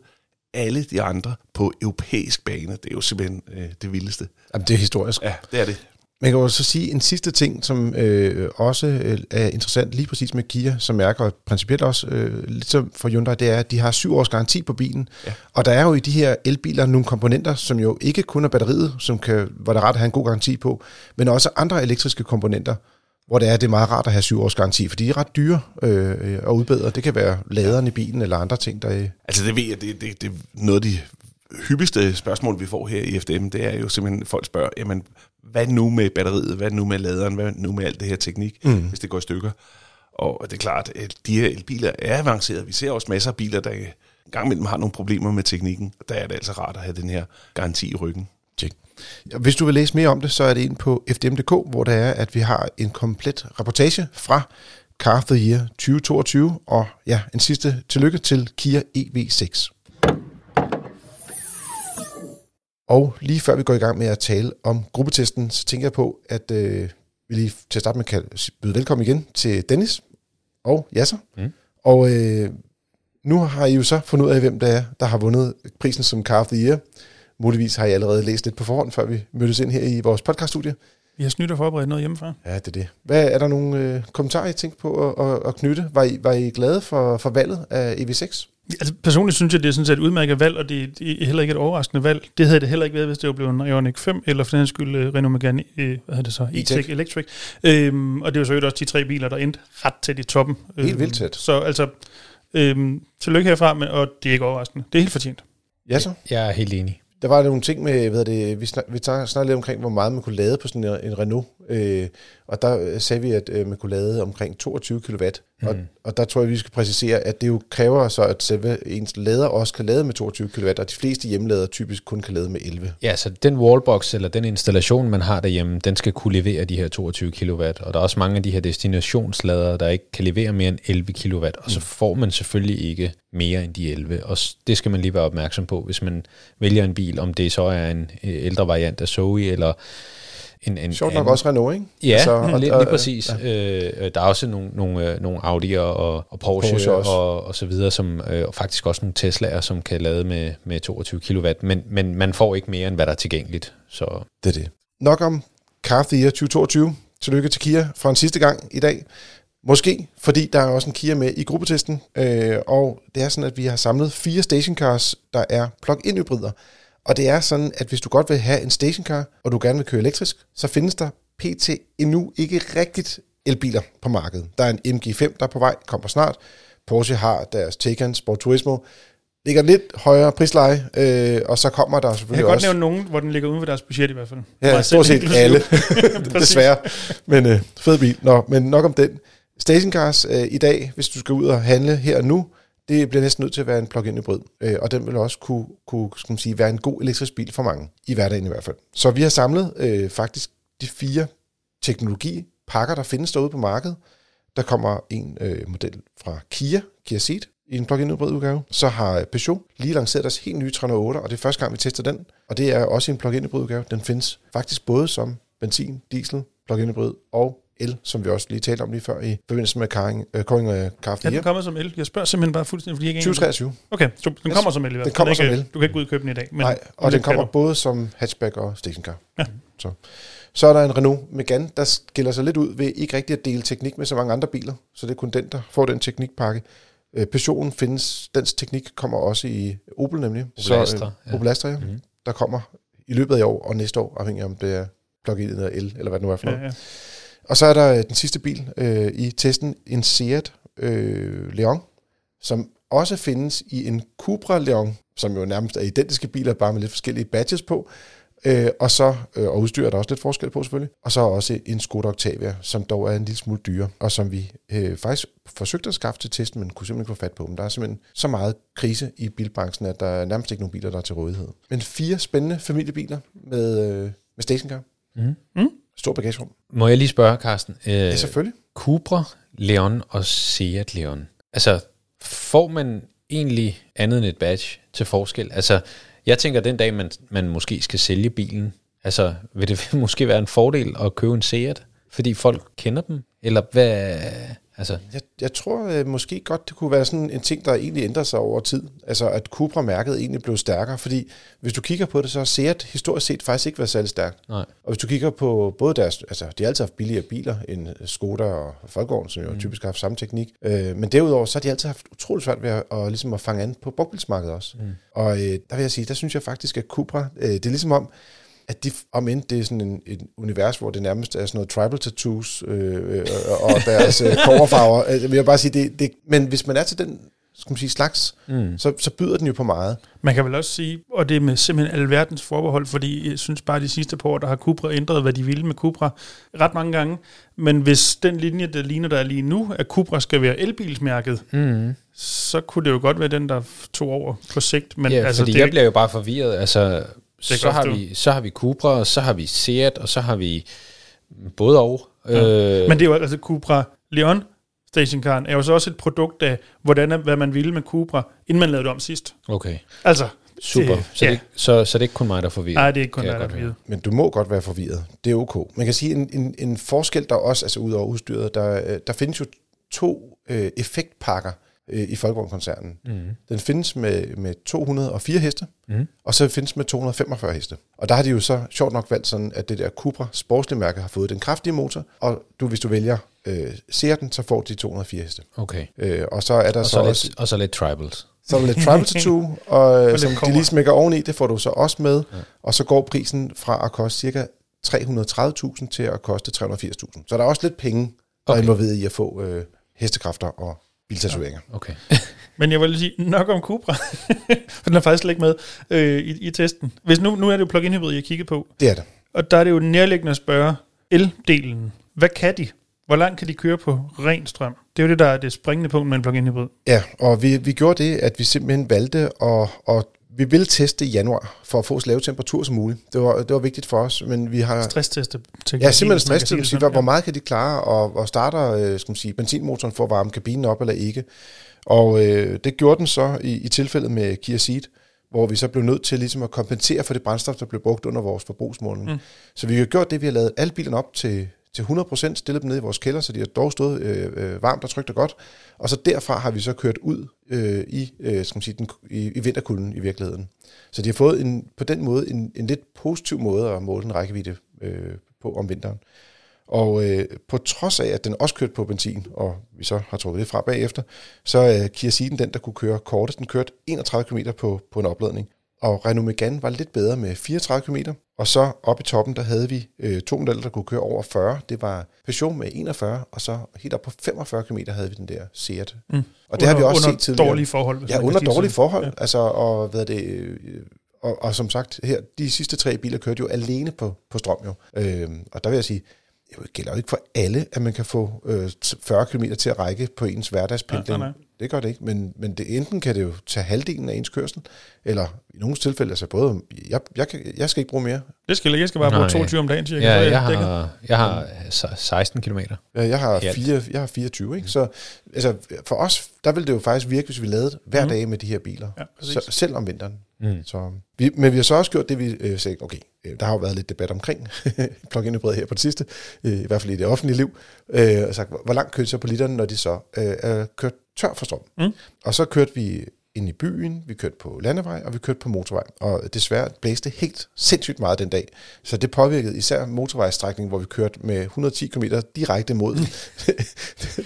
alle de andre på europæisk bane. Det er jo simpelthen øh, det vildeste. Jamen, det er historisk. Ja, det er det. Man kan jo så sige en sidste ting, som øh, også øh, er interessant lige præcis med Kia som mærker, og principielt også øh, lidt som for Hyundai, det er, at de har syv års garanti på bilen. Ja. Og der er jo i de her elbiler nogle komponenter, som jo ikke kun er batteriet, som kan, hvor det er rart at have en god garanti på, men også andre elektriske komponenter, hvor det er, det er meget rart at have syv års garanti, for de er ret dyre øh, at udbedre. Det kan være laderen i bilen eller andre ting, der er... Altså det ved jeg, det, det, det er noget af de hyppigste spørgsmål, vi får her i FDM, det er jo simpelthen, folk spørger, jamen, hvad nu med batteriet, hvad nu med laderen, hvad nu med alt det her teknik, mm. hvis det går i stykker. Og det er klart, at de her elbiler er avanceret. Vi ser også masser af biler, der gang imellem har nogle problemer med teknikken. Der er det altså rart at have den her garanti i ryggen. Hvis du vil læse mere om det, så er det ind på fdm.dk, hvor der er, at vi har en komplet reportage fra Car of the Year 2022, og ja, en sidste tillykke til Kia EV6. Og lige før vi går i gang med at tale om gruppetesten, så tænker jeg på, at øh, vi lige til at starte med kan byde velkommen igen til Dennis og Jasser. Mm. Og øh, nu har I jo så fundet ud af, hvem der er, der har vundet prisen som Car of the Year. Muligvis har I allerede læst lidt på forhånd, før vi mødtes ind her i vores podcaststudie. Vi har snydt og forberedt noget hjemmefra. Ja, det er det. Hvad er der nogle øh, kommentarer, I tænker på at, at, at knytte? Var I, var I glade for, for valget af EV6? Altså, personligt synes jeg, det er sådan set et udmærket valg, og det, det er heller ikke et overraskende valg. Det havde det heller ikke været, hvis det var blevet en Ioniq 5, eller for den skyld uh, Renault Megane, uh, hvad hedder det så, E-Tech Electric. Øhm, og det var så også de tre biler, der endte ret tæt i toppen. Helt øhm, vildt tæt. Så altså, øhm, tillykke herfra, men, og det er ikke overraskende. Det er helt fortjent. Ja, så? Jeg er helt enig. Der var nogle ting med, hvad det, vi, snak, vi snakkede lidt omkring, hvor meget man kunne lade på sådan en, en Renault. Øh, og der sagde vi, at øh, man kunne lade omkring 22 kW. Mm. Og, og der tror jeg, vi skal præcisere, at det jo kræver så, at selve ens lader også kan lade med 22 kW, og de fleste hjemmelader typisk kun kan lade med 11. Ja, så den wallbox eller den installation, man har derhjemme, den skal kunne levere de her 22 kW. Og der er også mange af de her destinationsladere, der ikke kan levere mere end 11 kW, og så mm. får man selvfølgelig ikke mere end de 11. Og det skal man lige være opmærksom på, hvis man vælger en bil, om det så er en ældre variant af Zoe, eller en, en Sjovt nok også Renault, ikke? Ja, altså, og, lige, lige præcis. Ja. Øh, der er også nogle, nogle, øh, nogle Audi'er og, og Porsche, Porsche og, og så videre, som, øh, og faktisk også nogle Tesla'er, som kan lade med, med 22 kW, men, men man får ikke mere, end hvad der er tilgængeligt. Så. Det er det. Nok om Car of the Year 2022. Tillykke til Kia for en sidste gang i dag. Måske, fordi der er også en Kia med i gruppetesten, øh, og det er sådan, at vi har samlet fire stationcars, der er plug-in hybrider. Og det er sådan, at hvis du godt vil have en stationcar, og du gerne vil køre elektrisk, så findes der pt. endnu ikke rigtigt elbiler på markedet. Der er en MG5, der er på vej, kommer snart. Porsche har deres Taycan Sport Turismo, ligger lidt højere prisleje, øh, og så kommer der selvfølgelig også... Jeg kan godt nævne nogen, hvor den ligger uden for deres budget i hvert fald. Ja, stort set alle, desværre. Men øh, fed bil. Nå, men nok om den. Stationcars øh, i dag, hvis du skal ud og handle her og nu, det bliver næsten nødt til at være en plug-in hybrid, øh, og den vil også kunne, kunne skal man sige, være en god elektrisk bil for mange, i hverdagen i hvert fald. Så vi har samlet øh, faktisk de fire teknologipakker, der findes derude på markedet. Der kommer en øh, model fra Kia, Kia Ceed, i en plug-in hybrid udgave. Så har Peugeot lige lanceret deres helt nye 308, og det er første gang, vi tester den. Og det er også en plug-in hybrid udgave. Den findes faktisk både som benzin, diesel, plug-in hybrid og el, som vi også lige talte om lige før i forbindelse med Karing, øh, Koring og Kaffe. Ja, den kommer som el. Jeg spørger simpelthen bare fuldstændig, fordi jeg ikke 2023. Okay, så den yes. kommer som el i hvert fald. Den kommer som el. Du kan ikke gå ud og købe den i dag. Men Nej, og den kommer både som hatchback og stationcar. Ja. Så. så er der en Renault Megane, der skiller sig lidt ud ved ikke rigtig at dele teknik med så mange andre biler. Så det er kun den, der får den teknikpakke. Øh, Peugeot'en findes, dens teknik kommer også i Opel nemlig. Opel Astra. Så, øh, Opel Astra, ja. Mm-hmm. Der kommer i løbet af i år og næste år, afhængig om det er plug-in eller el, eller hvad det nu er for noget. Ja, ja. Og så er der øh, den sidste bil øh, i testen, en Seat øh, Leon, som også findes i en Cupra Leon, som jo nærmest er identiske biler, bare med lidt forskellige badges på. Øh, og så øh, og udstyr er der også lidt forskel på selvfølgelig. Og så også en Skoda Octavia, som dog er en lille smule dyre, og som vi øh, faktisk forsøgte at skaffe til testen, men kunne simpelthen ikke få fat på dem. Der er simpelthen så meget krise i bilbranchen, at der er nærmest ikke nogen biler, der er til rådighed. Men fire spændende familiebiler med, øh, med stationcar. Mm. Mm. Stor bagagerum. Må jeg lige spørge, Carsten? Øh, ja, selvfølgelig. Cupra Leon og Seat Leon. Altså, får man egentlig andet end et badge til forskel? Altså, jeg tænker, den dag, man, man måske skal sælge bilen, altså, vil det måske være en fordel at købe en Seat, fordi folk kender dem? Eller hvad, Altså, Jeg, jeg tror øh, måske godt, det kunne være sådan en ting, der egentlig ændrer sig over tid. Altså at Cupra-mærket egentlig blev stærkere, fordi hvis du kigger på det, så har Seat historisk set faktisk ikke været særlig stærkt. nej. Og hvis du kigger på både deres, altså de har altid haft billigere biler end Skoda og Volkswagen, som jo mm. typisk har haft samme teknik. Øh, men derudover, så har de altid haft utrolig svært ved at, at, ligesom at fange an på brugtbilsmarkedet også. Mm. Og øh, der vil jeg sige, der synes jeg faktisk, at Cupra, øh, det er ligesom om, at de, om end det er sådan en, et univers, hvor det nærmest er sådan noget tribal tattoos øh, øh, og deres øh, coverfarver, øh, vil jeg bare sige, det, det, men hvis man er til den skal man sige, slags, mm. så, så byder den jo på meget. Man kan vel også sige, og det er med simpelthen alverdens forbehold, fordi jeg synes bare, de sidste par år, der har Cupra ændret, hvad de ville med Cupra ret mange gange. Men hvis den linje, der ligner der er lige nu, at Cupra skal være elbilsmærket, Mm. så kunne det jo godt være den, der tog over på sigt. Men ja, altså, fordi det, er jeg bliver jo bare forvirret. Altså, så, har vi, så har vi Cupra, og så har vi Seat, og så har vi både og. Ja. Øh, Men det er jo altså Cupra Leon stationcaren er jo så også et produkt af, hvordan, hvad man ville med Cupra, inden man lavede det om sidst. okay, Altså, super. Det- så, ja. det, så, så det er ikke kun mig, der er forvirret. nej, det er ikke kun Kan der, er vide. Men du må godt være forvirret. Det er ok. Man kan sige, en, en, en forskel der også, altså ud over udstyret, der, øh, der findes jo to øh, effektpakker øh, i Folkevogn-koncernen. Mm. Den findes med, med 204 heste, mm. og så findes med 245 heste. Og der har de jo så sjovt nok valgt sådan, at det der Cupra sportslige mærke har fået den kraftige motor, og du, hvis du vælger øh, Seaten, så får de 204 heste. Okay. Øh, og så er der Og så, så, også... lidt, og så lidt tribals. Så er der lidt Tribal Tattoo, og, lidt som de lige smækker oveni, det får du så også med. Ja. Og så går prisen fra at koste cirka 330.000 til at koste 380.000. Så der er også lidt penge, der okay. er involveret i at få øh, hestekræfter og biltatoveringer. Okay. Men jeg vil lige sige, nok om Cupra, for den er faktisk slet ikke med øh, i, i testen. Hvis nu, nu er det jo plug-in hybrid, jeg kigger på, Det er det. og der er det jo nærliggende at spørge, el-delen, hvad kan de? Hvor langt kan de køre på ren strøm? Det er jo det, der er det springende punkt med en plug-in hybrid. Ja, og vi, vi gjorde det, at vi simpelthen valgte at, at vi ville teste i januar for at få så lave temperatur som muligt. Det var, det var vigtigt for os, men vi har... Stressteste Ja, simpelthen stress til at sige, sige hvor, hvor meget kan de klare, og, og starter øh, skal man sige, benzinmotoren for at varme kabinen op eller ikke. Og øh, det gjorde den så i, i tilfældet med Kia Ceed, hvor vi så blev nødt til ligesom at kompensere for det brændstof, der blev brugt under vores forbrugsmåling. Mm. Så vi har gjort det, vi har lavet alle bilerne op til, til 100%, stillet dem ned i vores kælder, så de har dog stået øh, øh, varmt og trygt og godt. Og så derfra har vi så kørt ud øh, i, øh, skal man sige, den, i, i vinterkulden i virkeligheden. Så de har fået en, på den måde en, en lidt positiv måde at måle den rækkevidde øh, på om vinteren. Og øh, på trods af, at den også kørte på benzin, og vi så har trukket det fra bagefter, så er øh, Kia Ceeden den, der kunne køre kortest. Den kørte 31 km på, på en opladning. Og Renault Megane var lidt bedre med 34 km. Og så oppe i toppen, der havde vi øh, to modeller, der kunne køre over 40. Det var Peugeot med 41, og så helt op på 45 km havde vi den der Seat. Mm. Og det har vi også under set tidligere. dårlige forhold. Ja, under dårlige sådan. forhold. Ja. Altså, og, hvad det, øh, og, og som sagt, her, de sidste tre biler kørte jo alene på, på strøm jo. Øhm, og der vil jeg sige, det gælder jo ikke for alle, at man kan få øh, t- 40 km til at række på ens hverdagspendling. Nej, nej, nej. Det gør det ikke, men, men det, enten kan det jo tage halvdelen af ens kørsel, eller i nogle tilfælde, altså både, jeg, jeg, kan, jeg skal ikke bruge mere. Det skal jeg ikke. Jeg skal bare bruge Nej. 22 om dagen, cirka. Ja, jeg dækket. har, jeg har se- 16 km. Ja, Jeg har, fire, jeg har 24, ikke? Så altså, for os, der ville det jo faktisk virke, hvis vi lavede hver dag med de her biler. Ja, præcis. så, selv om vinteren. Mm. Så, vi, men vi har så også gjort det, vi øh, sagde, okay, øh, der har jo været lidt debat omkring plug-in hybrid her på det sidste, øh, i hvert fald i det offentlige liv, øh, og sagt, hvor, hvor langt kørte så på literen, når de så øh, er kørt tør for strøm. Mm. Og så kørte vi ind i byen, vi kørte på landevej, og vi kørte på motorvej. Og desværre blæste helt sindssygt meget den dag. Så det påvirkede især motorvejsstrækningen, hvor vi kørte med 110 km direkte mod.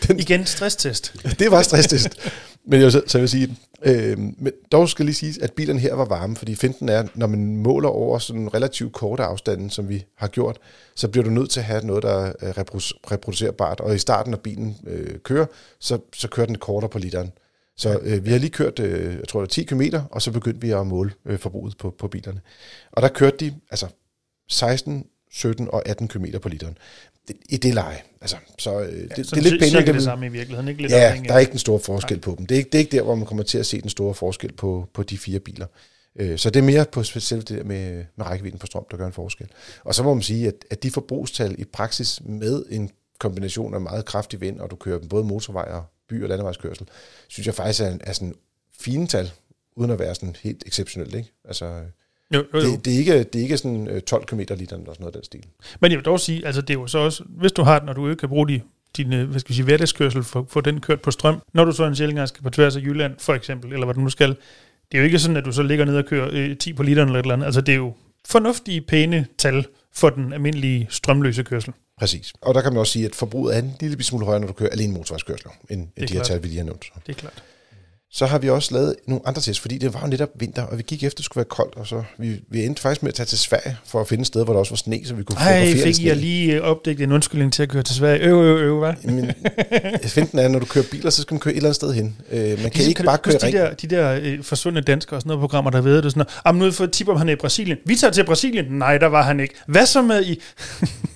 den, Igen, stresstest. det var stresstest. Men jeg, så, så jeg vil sige, øh, men dog skal lige sige, at bilerne her var varme, fordi finten er, når man måler over sådan en relativt korte afstanden, som vi har gjort, så bliver du nødt til at have noget, der er repro- reproducerbart. Og i starten, når bilen øh, kører, så, så kører den kortere på literen. Så øh, vi har lige kørt, øh, jeg tror det er 10 km, og så begyndte vi at måle øh, forbruget på, på bilerne. Og der kørte de altså 16, 17 og 18 km på literen. Det, I det leje. Altså, så øh, det, det, Så er lidt end det, det samme i virkeligheden. Ikke lidt Ja, afhængigt der er ikke den store forskel på dem. Det er, ikke, det er ikke der, hvor man kommer til at se den store forskel på, på de fire biler. Øh, Så det er mere på specielt det der med, med rækkevidden på strøm, der gør en forskel. Og så må man sige, at, at de forbrugstal i praksis med en kombination af meget kraftig vind, og du kører dem både motorvej og by- og landevejskørsel, synes jeg faktisk er, en, er sådan fine tal, uden at være sådan helt exceptionelt. Ikke? Altså, Jo, jo, jo. det, det, er ikke, det er ikke sådan øh, 12 km literen eller sådan noget af den stil. Men jeg vil dog sige, altså det er jo så også, hvis du har den, og du ikke kan bruge de din øh, hvad skal vi sige, hverdagskørsel, få, få den kørt på strøm. Når du så en sjældent gang skal på tværs af Jylland, for eksempel, eller hvad du nu skal, det er jo ikke sådan, at du så ligger ned og kører øh, 10 på literen eller et eller andet. Altså, det er jo fornuftige, pæne tal for den almindelige strømløse kørsel. Præcis. Og der kan man også sige, at forbruget er en lille smule højere, når du kører alene motorvejskørsler, end er de her klart. tal, vi lige har nævnt. Det er klart. Så har vi også lavet nogle andre tests, fordi det var jo netop vinter, og vi gik efter, at det skulle være koldt, og så vi, vi endte faktisk med at tage til Sverige for at finde et sted, hvor der også var sne, så vi kunne Ej, fotografere fik sne. jeg lige øh, opdækket en undskyldning til at køre til Sverige. Øv, øv, øv, hvad? Men finten er, når du kører biler, så skal man køre et eller andet sted hen. Øh, man kan Ligesom, ikke du bare køre de der, de der øh, forsvundne danskere og sådan noget programmer, der ved det sådan noget. Jamen nu for tip om han er i Brasilien. Vi tager til Brasilien. Nej, der var han ikke. Hvad så med i...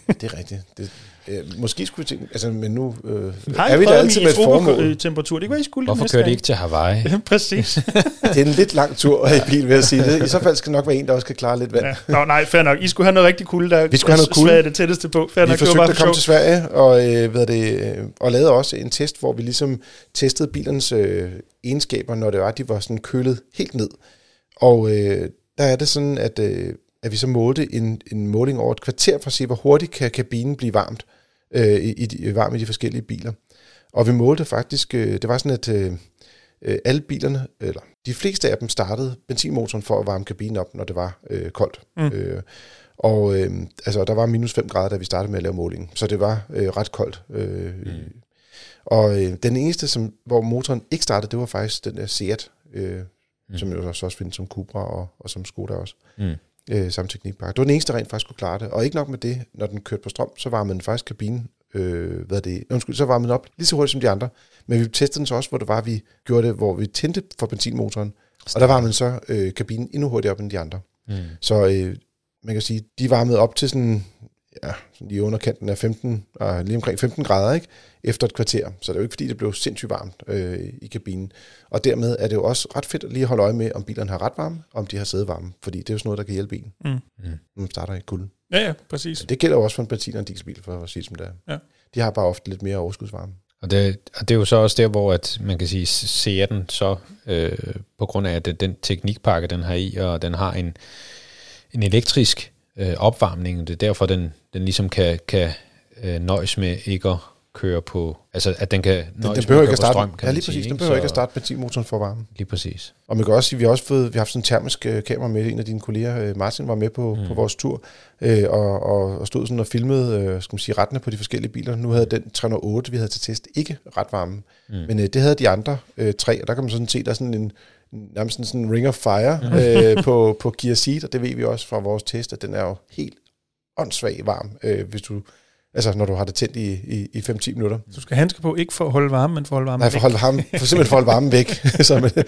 Det er rigtigt. Det, øh, måske skulle vi tænke, altså, men nu øh, Har er vi der altid med et formål. tropetemperatur? Det være, I skulle Hvorfor kører de ikke til Hawaii? Præcis. Det er en lidt lang tur i bil, vil jeg sige. Det, I så fald skal det nok være en, der også kan klare lidt vand. ja. Nå, nej, fair nok. I skulle have noget rigtig kulde, der Vi skulle have noget kulde. Sverige er det tætteste på. Fair Vi nok, forsøgte at komme til Sverige og, øh, hvad det, øh, og lavede også en test, hvor vi ligesom testede bilernes øh, egenskaber, når det var, at de var sådan kølet helt ned. Og øh, der er det sådan, at, øh, at vi så målte en, en måling over et kvarter for at se, hvor hurtigt kan kabinen blive varmt øh, i, i, de- varm i de forskellige biler. Og vi målte faktisk, øh, det var sådan, at øh, øh, alle bilerne, eller de fleste af dem startede benzinmotoren for at varme kabinen op, når det var øh, koldt. Mm. Mm. Øh, og øh, altså, der var minus 5 grader, da vi startede med at lave målingen. Så det var øh, ret koldt. Øh, mm. Og øh, den eneste, som, hvor motoren ikke startede, det var faktisk den der Seat, øh, mm. som jo også, også findes som Cupra og, og som Skoda også. Mm. Øh, samme teknikpakke. Det var den eneste, der rent faktisk kunne klare det. Og ikke nok med det, når den kørte på strøm, så varmede den faktisk kabinen, øh, hvad det, undskyld, så varmede den op lige så hurtigt som de andre. Men vi testede den så også, hvor det var, vi gjorde det, hvor vi tændte for benzinmotoren. Og der varmede den så øh, kabinen endnu hurtigere op end de andre. Mm. Så øh, man kan sige, de varmede op til sådan, ja, sådan lige underkanten af 15, og lige omkring 15 grader, ikke? Efter et kvarter. Så det er jo ikke, fordi det blev sindssygt varmt øh, i kabinen. Og dermed er det jo også ret fedt at lige holde øje med, om bilerne har ret varme, og om de har sædevarme. Fordi det er jo sådan noget, der kan hjælpe en, Mm. når man starter i kulden. Ja, ja, præcis. Det gælder jo også for en benzin- og en dieselbil, for at sige som det er. Ja. De har bare ofte lidt mere overskudsvarme. Og det, og det er jo så også der, hvor at man kan sige, ser den så, øh, på grund af at den, den teknikpakke, den har i, og den har en, en elektrisk øh, opvarmning. Det er derfor, den, den ligesom kan, kan øh, nøjes med ikke at køre på, altså at den kan Den, nøjes den behøver med ikke at at køre på starte, strøm, kan ja, lige sige, præcis. Den ikke? behøver ikke at Så- starte benzinmotoren for varme. Lige præcis. Og man kan også sige, vi har også fået, vi har haft sådan en termisk øh, kamera med, en af dine kolleger, øh, Martin, var med på, mm. på vores tur, øh, og, og, og stod sådan og filmede, øh, skal man sige, rettene på de forskellige biler. Nu havde den 308, vi havde til test, ikke ret varme. Mm. Men øh, det havde de andre øh, tre, og der kan man sådan se, der er sådan en, nærmest sådan, sådan en ring of fire øh, på, på Gear Seat, og det ved vi også fra vores test, at den er jo helt åndssvag varm, øh, hvis du, altså når du har det tændt i, i, i 5-10 minutter. Du skal handske på, ikke for at holde varme, men for at holde varme. Nej, for, holde varme, for simpelthen for at holde varmen væk. så med,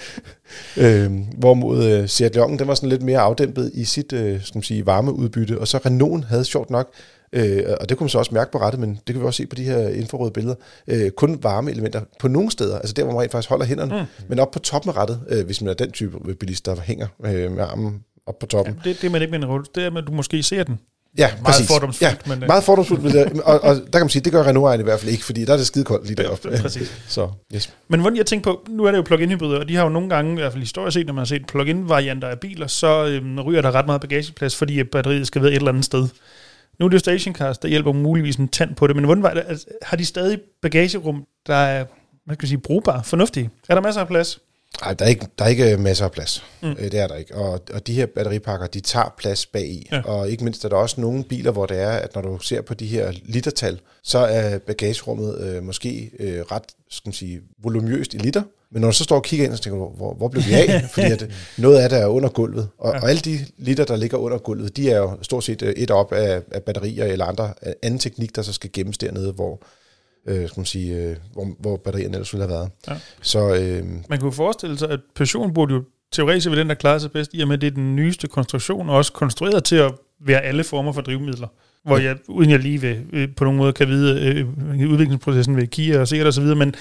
øh, hvorimod øh, Seat Leon, den var sådan lidt mere afdæmpet i sit øh, skal man sige, varmeudbytte, og så Renault havde sjovt nok, øh, og det kunne man så også mærke på rettet, men det kan vi også se på de her infrarøde billeder, øh, kun varme elementer på nogle steder, altså der, hvor man rent faktisk holder hænderne, mm. men op på toppen af rettet, øh, hvis man er den type bilist, der hænger øh, med armen op på toppen. Ja, det, det er man ikke med en rulle. Det er, at du måske ser den. Ja, Meget præcis. fordomsfuldt, ja, men, øh. meget fordomsfuldt, men det, og, og, der kan man sige, det gør Renault i hvert fald ikke, fordi der er det skide koldt lige deroppe. Præcis. Så, yes. Men hvordan jeg tænker på, nu er det jo plug-in hybrider, og de har jo nogle gange, i hvert fald historisk set, når man har set plug-in varianter af biler, så øhm, ryger der ret meget bagageplads, fordi at batteriet skal være et eller andet sted. Nu er det jo stationcars, der hjælper muligvis en tand på det, men hvordan var det, altså, har de stadig bagagerum, der er, hvad skal jeg sige, brugbar, fornuftige? Er der masser af plads? Nej, der er ikke, der er ikke masser af plads. Mm. Øh, Det er der ikke. Og, og de her batteripakker, de tager plads bagi. Ja. Ja. Og ikke mindst er der også nogle biler, hvor det er, at når du ser på de her litertal, så er bagagerummet øh, måske øh, ret skal man sige, volumøst i liter. Men når du så står og kigger ind, så tænker du, hvor, hvor blev vi af? Fordi at noget af det er under gulvet. Og, ja. og alle de liter, der ligger under gulvet, de er jo stort set øh, et op af, af batterier eller andre af anden teknik, der så skal gemmes dernede, hvor, øh, skal man sige, øh, hvor, hvor batterierne ellers ville have været. Ja. Så øh, Man kunne forestille sig, at Peugeot burde jo teoretisk være den, der klarer sig bedst, i og med, at det er den nyeste konstruktion, og også konstrueret til at være alle former for drivmidler. Hvor jeg, uden jeg lige ved, øh, på nogen måde kan vide øh, udviklingsprocessen ved Kia og Seat og så videre, men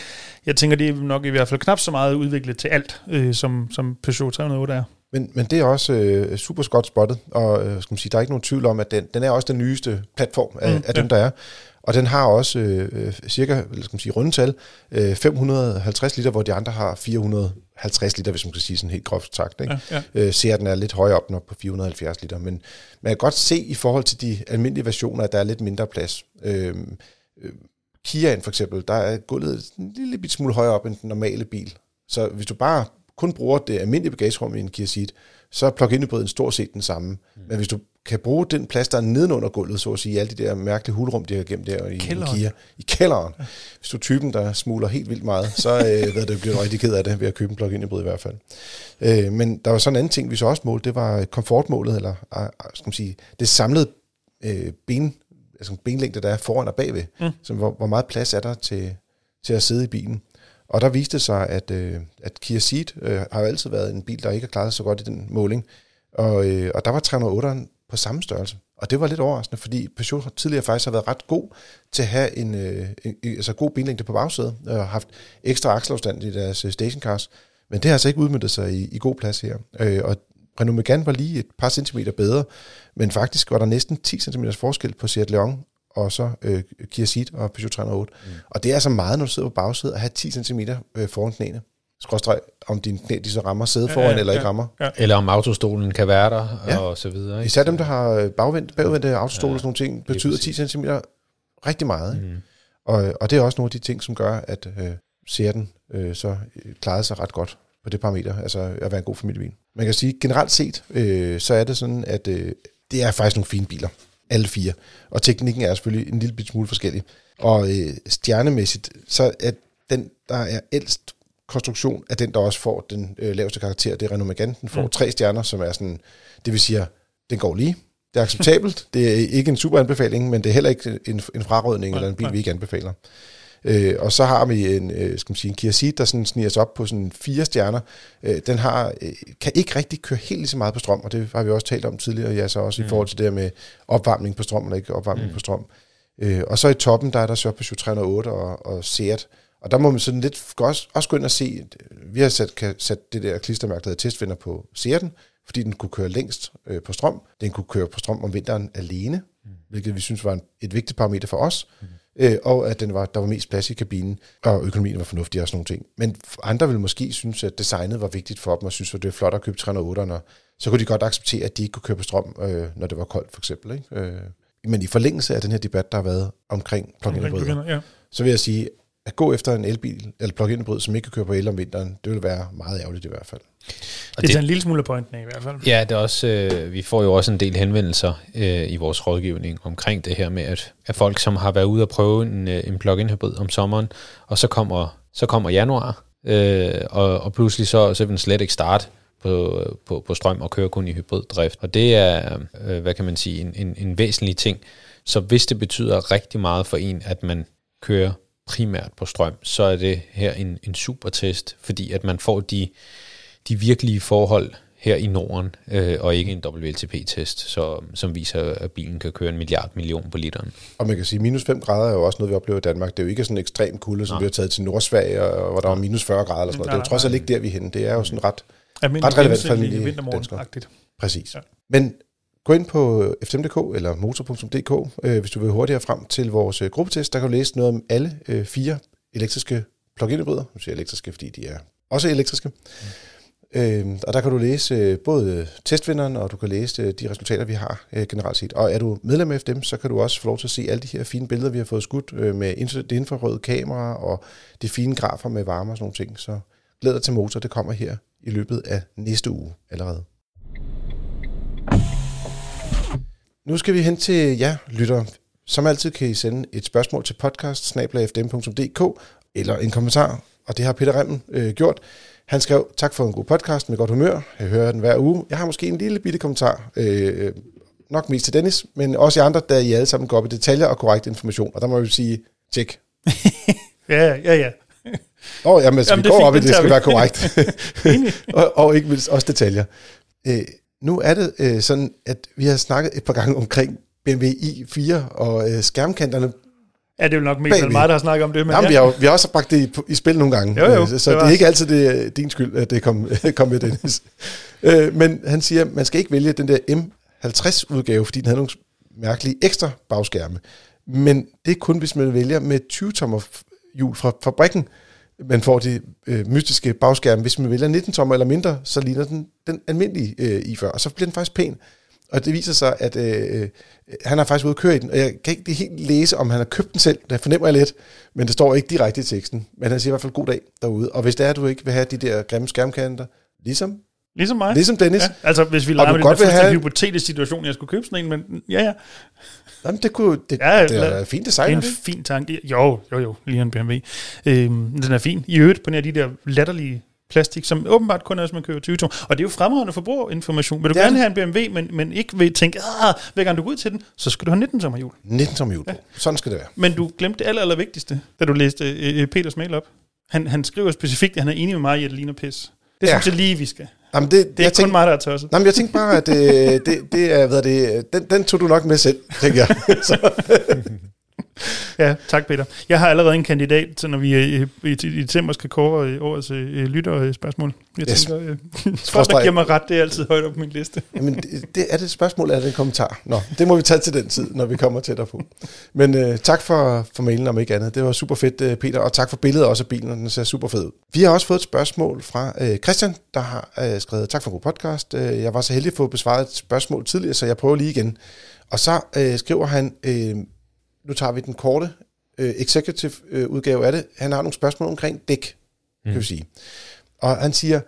jeg tænker, det er nok i hvert fald knap så meget udviklet til alt, øh, som, som Peugeot 308 er. Men, men det er også øh, super godt spottet, og øh, skal man sige, der er ikke nogen tvivl om, at den, den er også den nyeste platform af, Mm, af dem, ja. der er. Og den har også øh, øh, cirka, eller skal man sige, rundetal, øh, 550 liter, hvor de andre har 450 liter, hvis man kan sige sådan helt groft sagt. Ikke? Ja, ja. Øh, ser den er lidt højere op nok på 470 liter, men man kan godt se i forhold til de almindelige versioner, at der er lidt mindre plads. Øh, øh, Kiaen for eksempel, der er gulvet en lille bit smule højere op end den normale bil. Så hvis du bare kun bruger det almindelige bagagerum i en Kia Ceed, så er plug-in hybriden stort set den samme. Mm. Men hvis du kan bruge den plads, der er nedenunder gulvet, så at sige, alle de der mærkelige hulrum, de har gemt der i, i Kælderen. Kia, i kælderen. Hvis du er typen, der smuler helt vildt meget, så øh, ved du, bliver du rigtig ked af det ved at købe en plug-in hybrid i hvert fald. Øh, men der var sådan en anden ting, vi så også målte, det var komfortmålet, eller øh, skal man sige, det samlede øh, ben, altså benlængde, der er foran og bagved. Mm. Så hvor, hvor meget plads er der til, til at sidde i bilen. Og der viste det sig, at, øh, at Kia Ceed øh, har jo altid været en bil, der ikke har klaret sig så godt i den måling. Og, øh, og der var 308'eren på samme størrelse. Og det var lidt overraskende, fordi Peugeot tidligere faktisk har været ret god til at have en, øh, en altså god benlængde på bagsædet, og har haft ekstra akselafstand i deres øh, stationcars. Men det har altså ikke udmyndtet sig i, i god plads her. Øh, og Renault Megane var lige et par centimeter bedre, men faktisk var der næsten 10 cm forskel på Seat Leon og så øh, Kia Ceed og Peugeot 308. Mm. Og det er altså meget, når du sidder på bagsædet, at have 10 cm øh, foran knæene. Skråstreg, om dine knæ de så rammer sæde foran, ja, ja, eller ikke rammer. Ja. Eller om autostolen kan være der, Ja. og så videre. Ikke? Især dem, der har øh, bagvendt, bagvendte autostol ja, og sådan nogle ting, betyder 10 cm rigtig meget. Ikke? Mm. Og, og det er også nogle af de ting, som gør, at øh, Seaten øh, så øh, klarede sig ret godt på det parameter, altså at være en god familiebil. Man kan sige, generelt set, øh, så er det sådan, at øh, det er faktisk nogle fine biler, alle fire. Og teknikken er selvfølgelig en lille bit smule forskellig. Og øh, stjernemæssigt, så er den, der er ældst konstruktion, er den, der også får den øh, laveste karakter. Det er Renault Megane. Den får mm. tre stjerner, som er sådan, det vil sige, den går lige. Det er acceptabelt. det er ikke en super anbefaling, men det er heller ikke en, en frarødning eller en bil, vi ikke anbefaler. Øh, og så har vi en, øh, skal man sige, en Kia Ceed, der sådan sniger sig op på sådan fire stjerner. Øh, den har, øh, kan ikke rigtig køre helt lige så meget på strøm, og det har vi også talt om tidligere, ja, så også mm. i forhold til det her med opvarmning på strøm, eller ikke opvarmning mm. på strøm. Øh, og så i toppen, der er der så Peugeot 308 og, og Seat, og der må man sådan lidt også, også gå ind og se, vi har sat, kan, sat det der klistermærke, der hedder testvinder på Seat'en, fordi den kunne køre længst øh, på strøm. Den kunne køre på strøm om vinteren alene, mm. hvilket vi synes var en, et vigtigt parameter for os. Mm. Øh, og at den var, der var mest plads i kabinen, og økonomien var fornuftig og sådan nogle ting. Men andre ville måske synes, at designet var vigtigt for dem, og synes, at det var flot at købe 308'erne. Så kunne de godt acceptere, at de ikke kunne køre på strøm, øh, når det var koldt, for eksempel. Ikke? Øh, men i forlængelse af den her debat, der har været omkring plug-in hybrider, Ja. så vil jeg sige, at gå efter en elbil, eller plug-in hybrid, som ikke kan køre på el om vinteren, det vil være meget ærgerligt i hvert fald. Det tager en lille smule pointen af i hvert fald. Ja, det er også, øh, vi får jo også en del henvendelser øh, i vores rådgivning omkring det her med, at, at folk, som har været ude og prøve en, øh, en plug-in hybrid om sommeren, og så kommer, så kommer januar, øh, og, og pludselig så, så vil den slet ikke starte på, på, på strøm og køre kun i hybriddrift. Og det er, øh, hvad kan man sige, en, en, en væsentlig ting. Så hvis det betyder rigtig meget for en, at man kører primært på strøm, så er det her en, en super test, fordi at man får de, de virkelige forhold her i Norden, øh, og ikke en WLTP-test, så, som viser, at bilen kan køre en milliard million på literen. Og man kan sige, at minus 5 grader er jo også noget, vi oplever i Danmark. Det er jo ikke sådan en ekstrem kulde, som Nej. vi har taget til Nordsverige, og, hvor der var minus 40 grader eller sådan noget. Det er jo trods alt ikke der, vi er henne. Det er jo sådan ret, Almindelig ret relevant for almindelige vintermorgen-agtigt. præcis. Ja. Men gå ind på fm.dk eller motor.dk, øh, hvis du vil hurtigere frem til vores øh, gruppetest. Der kan du læse noget om alle øh, fire elektriske plug-in hybrider. Nu siger jeg elektriske, fordi de er også elektriske. Mm. Øh, og der kan du læse øh, både testvinderen, og du kan læse øh, de resultater, vi har øh, generelt set. Og er du medlem af dem, så kan du også få lov til at se alle de her fine billeder, vi har fået skudt øh, med infra- det infrarøde kamera og de fine grafer med varme og sådan nogle ting. Så glæd dig til motor, det kommer her i løbet af næste uge allerede. Nu skal vi hen til jer, lytter. Som altid kan I sende et spørgsmål til podcast eller en kommentar, og det har Peter Remmen øh, gjort. Han skrev, tak for en god podcast med godt humør. Jeg hører den hver uge. Jeg har måske en lille bitte kommentar, øh, nok mest til Dennis, men også i andre, da I alle sammen går op i detaljer og korrekt information. Og der må vi sige, tjek. Ja, ja, ja. Åh, oh, jamen, altså, Jamen, vi går fint, op i, det det skal tager være vi. korrekt. og, og ikke mindst også detaljer. Øh, nu er det øh, sådan, at vi har snakket et par gange omkring BMW i4 og øh, skærmkanterne. Ja, det er jo nok mest mig, der har snakket om det. Men Jamen, ja. vi, har, jo- vi har også bragt det i, i spil nogle gange. Jo, jo, Øh, så det det, er ikke altid det, din skyld, at det kom, kom med Dennis. øh, men han siger, at man skal ikke vælge den der M50-udgave, fordi den havde nogle mærkelige ekstra bagskærme. Men det er kun, hvis man vælger med 20-tommer hjul fra fabrikken, man får de øh, mystiske bagskærme. Hvis man vælger 19 tommer eller mindre, så ligner den den almindelige øh, i før, og så bliver den faktisk pæn. Og det viser sig, at øh, øh, han har faktisk ude at køre i den, og jeg kan ikke helt læse, om han har købt den selv. Det fornemmer jeg lidt, men det står ikke direkte i teksten. Men han siger i hvert fald god dag derude. Og hvis det er, at du ikke vil have de der grimme skærmkanter, ligesom, Ligesom mig. ligesom Dennis, Ja, altså, hvis vi leger med den godt der vil fuldstændig have- hypotetiske situation, jeg skulle købe sådan en, men ja, ja. jamen, det, kunne, det, Ja, ja, det er fint Det design. er er en det fin tanke. Jo, jo, jo, lige en BMW. Øhm, den er fin. I øvrigt på nær de der latterlige plastik, som åbenbart kun er, hvis man køber 20 Og det er jo fremragende forbrugerinformation. Vil du Det er gerne det. have en BMW, men, men ikke vil tænke, ah, hver gang du går ud til den, så skal du have 19 tommer hjul. 19 som jul. Ja. Sådan skal det være. Men du glemte det aller, aller vigtigste, da du læste øh, øh, Peters mail op. Han, han skriver specifikt, at han er enig med mig i, at det ligner pis. Det Ja. synes jeg lige, vi skal. Jamen, det, Det er jeg kun tænkte, mig, der er tosset. Nej, men jeg tænkte bare, at øh, det, det er, hvad det, den, den tog du nok med selv, tænker jeg. Så, Ja, tak Peter. Jeg har allerede en kandidat, til når vi øh, i, i, i december skal kåre øh, årets øh, lytterspørgsmål. Jeg Yes. tænker, øh, folk, der giver mig ret, det er altid højt op på min liste. jamen, det, det, er det et spørgsmål, eller er det en kommentar? Nå, det må vi tage til den tid, når vi kommer tættere på. Men øh, tak for, for mailen, om ikke andet. Det var super fedt, øh, Peter, og tak for billedet også af bilen, den ser super fed ud. Vi har også fået et spørgsmål fra øh, Christian, der har øh, skrevet, tak for en god podcast. Øh, jeg var så heldig at få besvaret et spørgsmål tidligere, så jeg prøver lige igen. Og så øh, skriver han, øh, nu tager vi den korte øh, executive øh, udgave af det. Han har nogle spørgsmål omkring dæk, kan vi sige. Og han siger,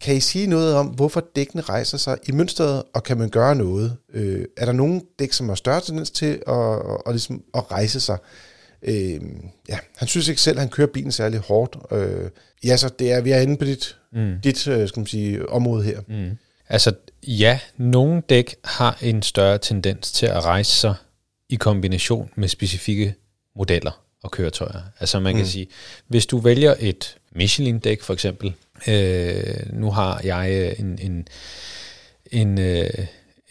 kan I sige noget om, hvorfor dækkene rejser sig i mønstret, og kan man gøre noget? Øh, er der nogen dæk, som har større tendens til at, at, at, ligesom at rejse sig? Øh, ja, han synes ikke selv, at han kører bilen særlig hårdt. Øh, ja, så det er, vi er inde på dit, mm. dit øh, skal man sige, område her. Mm. Altså ja, nogle dæk har en større tendens til at rejse sig i kombination med specifikke modeller og køretøjer. Altså man kan Mm. sige, hvis du vælger et Michelin-dæk for eksempel, øh, nu har jeg en, en, en, øh,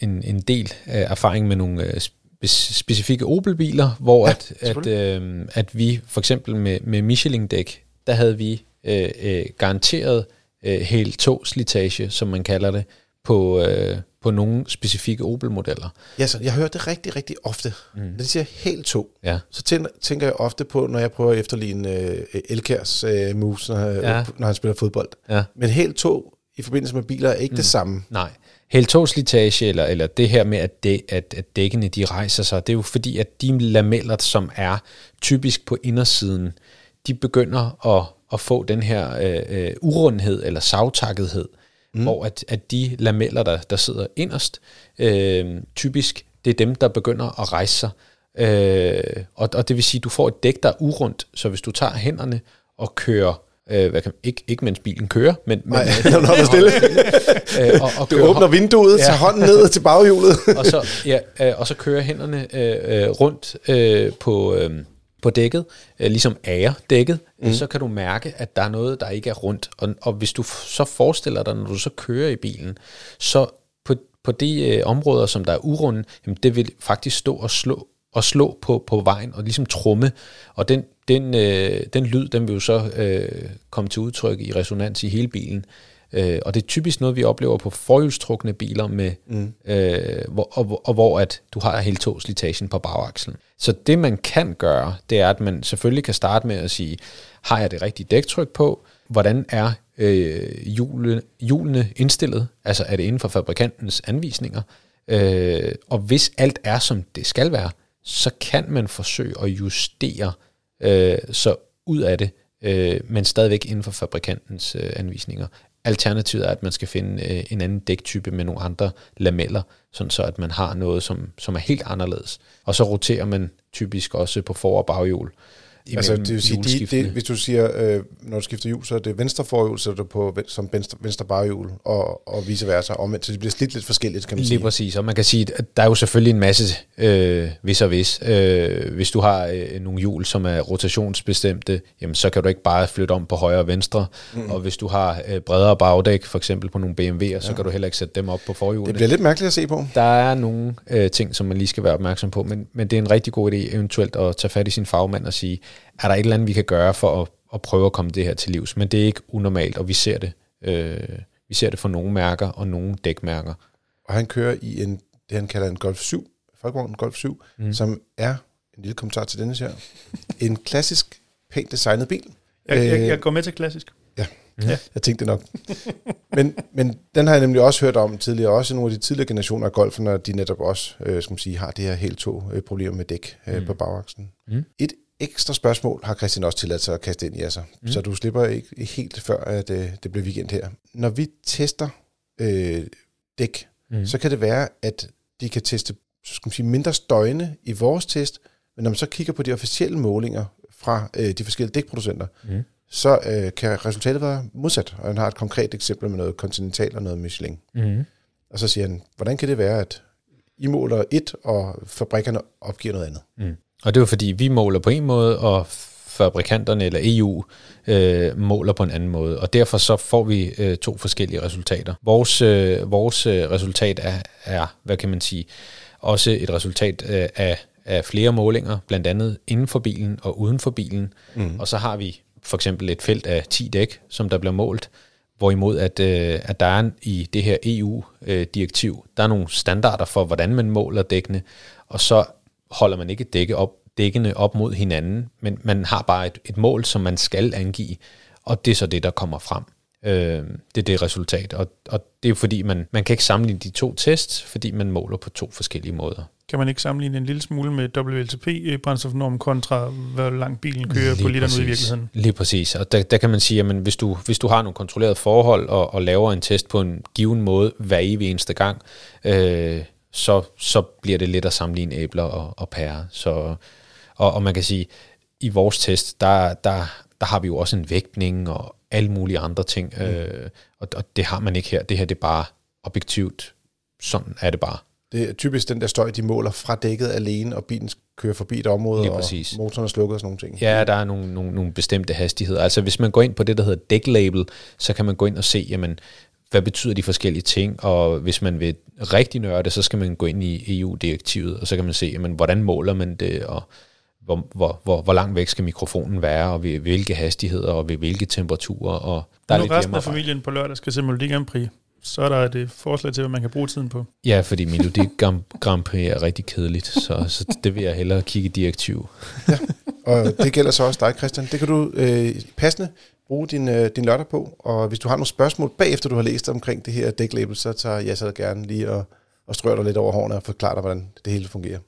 en, en del af erfaring med nogle øh, spe- specifikke Opel-biler, hvor ja, at, at, øh, at vi for eksempel med, med Michelin-dæk, der havde vi øh, øh, garanteret øh, helt to slitage, som man kalder det, på, øh, på nogle specifikke Opel-modeller. Ja, så jeg hører det rigtig, rigtig ofte. Mm. Når de siger helt to, Ja. så tænker, jeg ofte på, når jeg prøver at efterligne øh, Elkærs øh, moves, når, Ja. ja. når han spiller fodbold. Ja. Men helt to i forbindelse med biler er ikke mm. det samme. Nej. Helt to slitage, eller, eller det her med, at, det, at, at dækkene de rejser sig, det er jo fordi, at de lameller, som er typisk på indersiden, de begynder at, at få den her øh, øh, urundhed eller savtakkethed, mm. hvor at, at de lameller, der, der sidder inderst, øh, typisk, det er dem, der begynder at rejse sig. Øh, og, og det vil sige, at du får et dæk, der er urundt, så hvis du tager hænderne og kører, øh, hvad kan, ikke, ikke mens bilen kører, men, men Nej, når du stille. øh, og, og Du kører åbner vinduet, ja. tager hånden ned til baghjulet. og så, ja, øh, og så kører hænderne øh, øh, rundt øh, på, øh, på dækket, øh, ligesom ære dækket, mm. så kan du mærke, at der er noget, der ikke er rundt. Og, og hvis du så forestiller dig, når du så kører i bilen, så på, på de øh, områder, som der er urunde, jamen det vil faktisk stå og slå og slå på, på vejen og ligesom trumme. Og den, den, øh, den lyd, den vil jo så øh, komme til udtryk i resonans i hele bilen. Øh, og det er typisk noget, vi oplever på forhjulstrukne biler, med, mm. øh, hvor, og, og hvor at du har hele to slitagen på bagakslen. Så det man kan gøre, det er, at man selvfølgelig kan starte med at sige, har jeg det rigtige dæktryk på? Hvordan er øh, hjulene, hjulene indstillet? Altså er det inden for fabrikantens anvisninger? Øh, og hvis alt er, som det skal være, så kan man forsøge at justere øh, så ud af det, øh, men stadigvæk inden for fabrikantens øh, anvisninger. Alternativet er, at man skal finde øh, en anden dæktype med nogle andre lameller, sådan så at man har noget, som, som er helt anderledes. Og så roterer man typisk også på for- og baghjul. Altså, det vil sige, de, det, hvis du siger, øh, når du skifter hjul, så er det venstre forhjul, så er det på som venstre, venstre baghjul, og, og vice versa. Omvendt, så det bliver slidt lidt forskelligt, kan man Lige sige. præcis, og man kan sige, at der er jo selvfølgelig en masse øh, hvis og hvis. Øh, hvis du har øh, nogle hjul, som er rotationsbestemte, jamen, så kan du ikke bare flytte om på højre og venstre. Mm. Og hvis du har øh, bredere bagdæk, for eksempel på nogle BMW'er, så kan du heller ikke sætte dem op på Det forhjulene. bliver lidt mærkeligt at se på. Der er nogle øh, ting, som man lige skal være opmærksom på, men, men det er en rigtig god idé eventuelt at tage fat i sin fagmand og sige, er der et eller andet, vi kan gøre for at, at prøve at komme det her til livs? Men det er ikke unormalt, og vi ser det. Øh, vi ser det for nogle mærker og nogle dækmærker. Og han kører i en, det han kalder en Golf 7, Folkevogn Golf 7, mm. som er, en lille kommentar til denne her, en klassisk, pænt designet bil. Jeg, jeg, Øh, jeg går med til klassisk. Ja, Ja. Jeg tænkte nok. men, men den har jeg nemlig også hørt om tidligere, også nogle af de tidligere generationer af golf, når de netop også øh, skal man sige, har det her helt to øh, problemer med dæk øh, mm. på bagaksen. Mm. Et ekstra spørgsmål har Christian også tilladt sig at kaste ind i altså, mm. så du slipper ikke helt før, at øh, det bliver weekend her. Når vi tester øh, dæk, mm. så kan det være, at de kan teste så skal man sige, mindre støjende i vores test, men når man så kigger på de officielle målinger fra øh, de forskellige dækproducenter, mm. så øh, kan resultatet være modsat. Og han har et konkret eksempel med noget Continental og noget Michelin. Mm. Og så siger han, hvordan kan det være, at I måler et, og fabrikkerne opgiver noget andet? Mm. Og det jo fordi, vi måler på en måde, og fabrikanterne eller EU øh, måler på en anden måde, og derfor så får vi øh, to forskellige resultater. Vores, øh, vores øh, resultat er, er, hvad kan man sige, også et resultat øh, af, af flere målinger, blandt andet inden for bilen og uden for bilen, mm. og så har vi for eksempel et felt af 10 dæk, som der bliver målt, hvorimod at, øh, at der er i det her EU-direktiv, der er nogle standarder for, hvordan man måler dækkene, og så holder man ikke dække op, dækkene op mod hinanden, men man har bare et, et mål, som man skal angive, og det er så det, der kommer frem. Øh, det er det resultat, og, og det er fordi, man, man kan ikke sammenligne de to tests, fordi man måler på to forskellige måder. Kan man ikke sammenligne en lille smule med WLTP-brændstofnorm kontra, hvor langt bilen kører Lige på literen ud i virkeligheden? Lige præcis, og der, der kan man sige, at hvis du, hvis du har nogle kontrollerede forhold og, og laver en test på en given måde hver evig eneste gang, øh, så, så bliver det let at sammenligne æbler og, og pærer. Så, og, og man kan sige, i vores test, der, der, der har vi jo også en vægtning og alle mulige andre ting, mm. øh, og, og det har man ikke her. Det her det er bare objektivt. Sådan er det bare. Det er typisk den der støj, de måler fra dækket alene, og bilen kører forbi et område, Lige og præcis. motoren er slukket og sådan nogle ting. Ja, der er nogle, nogle, nogle bestemte hastigheder. Altså hvis man går ind på det, der hedder dæklabel, så kan man gå ind og se, jamen, hvad betyder de forskellige ting, og hvis man vil rigtig nørde, så skal man gå ind i EU-direktivet, og så kan man se, jamen, hvordan måler man det, og hvor, hvor, hvor, hvor langt væk skal mikrofonen være, og ved hvilke hastigheder, og ved hvilke temperaturer, og der er nu lidt resten af familien på lørdag skal se Melodi Grand Prix, så er der et øh, forslag til, hvad man kan bruge tiden på. Ja, fordi Melodi Grand, Prix er rigtig kedeligt, så, så det vil jeg hellere kigge i direktiv. Og det gælder så også dig, Christian. Det kan du øh, passende bruge din, øh, din lørdag på, og hvis du har nogle spørgsmål bagefter, du har læst omkring det her dæklabel, så tager jeg så gerne lige og, og strør dig lidt over hårene og forklarer dig, hvordan det hele fungerer.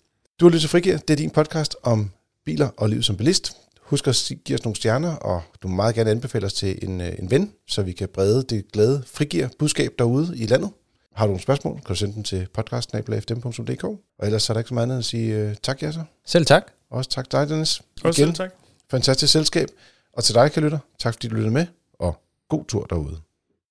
Du har lyttet til Frigir. Det er din podcast om biler og liv som bilist. Husk at give os nogle stjerner, og du må meget gerne anbefale os til en, øh, en ven, så vi kan brede det glade frigir budskab derude i landet. Har du nogle spørgsmål, kan du sende dem til podcast.fm.dk. Og ellers så er der ikke så meget andet end at sige øh, tak, Jasser. Selv tak. Også tak til dig, Dennis. Også selv tak. fantastisk selskab. Og til dig, kan lytter, tak fordi du lyttede med, og god tur derude.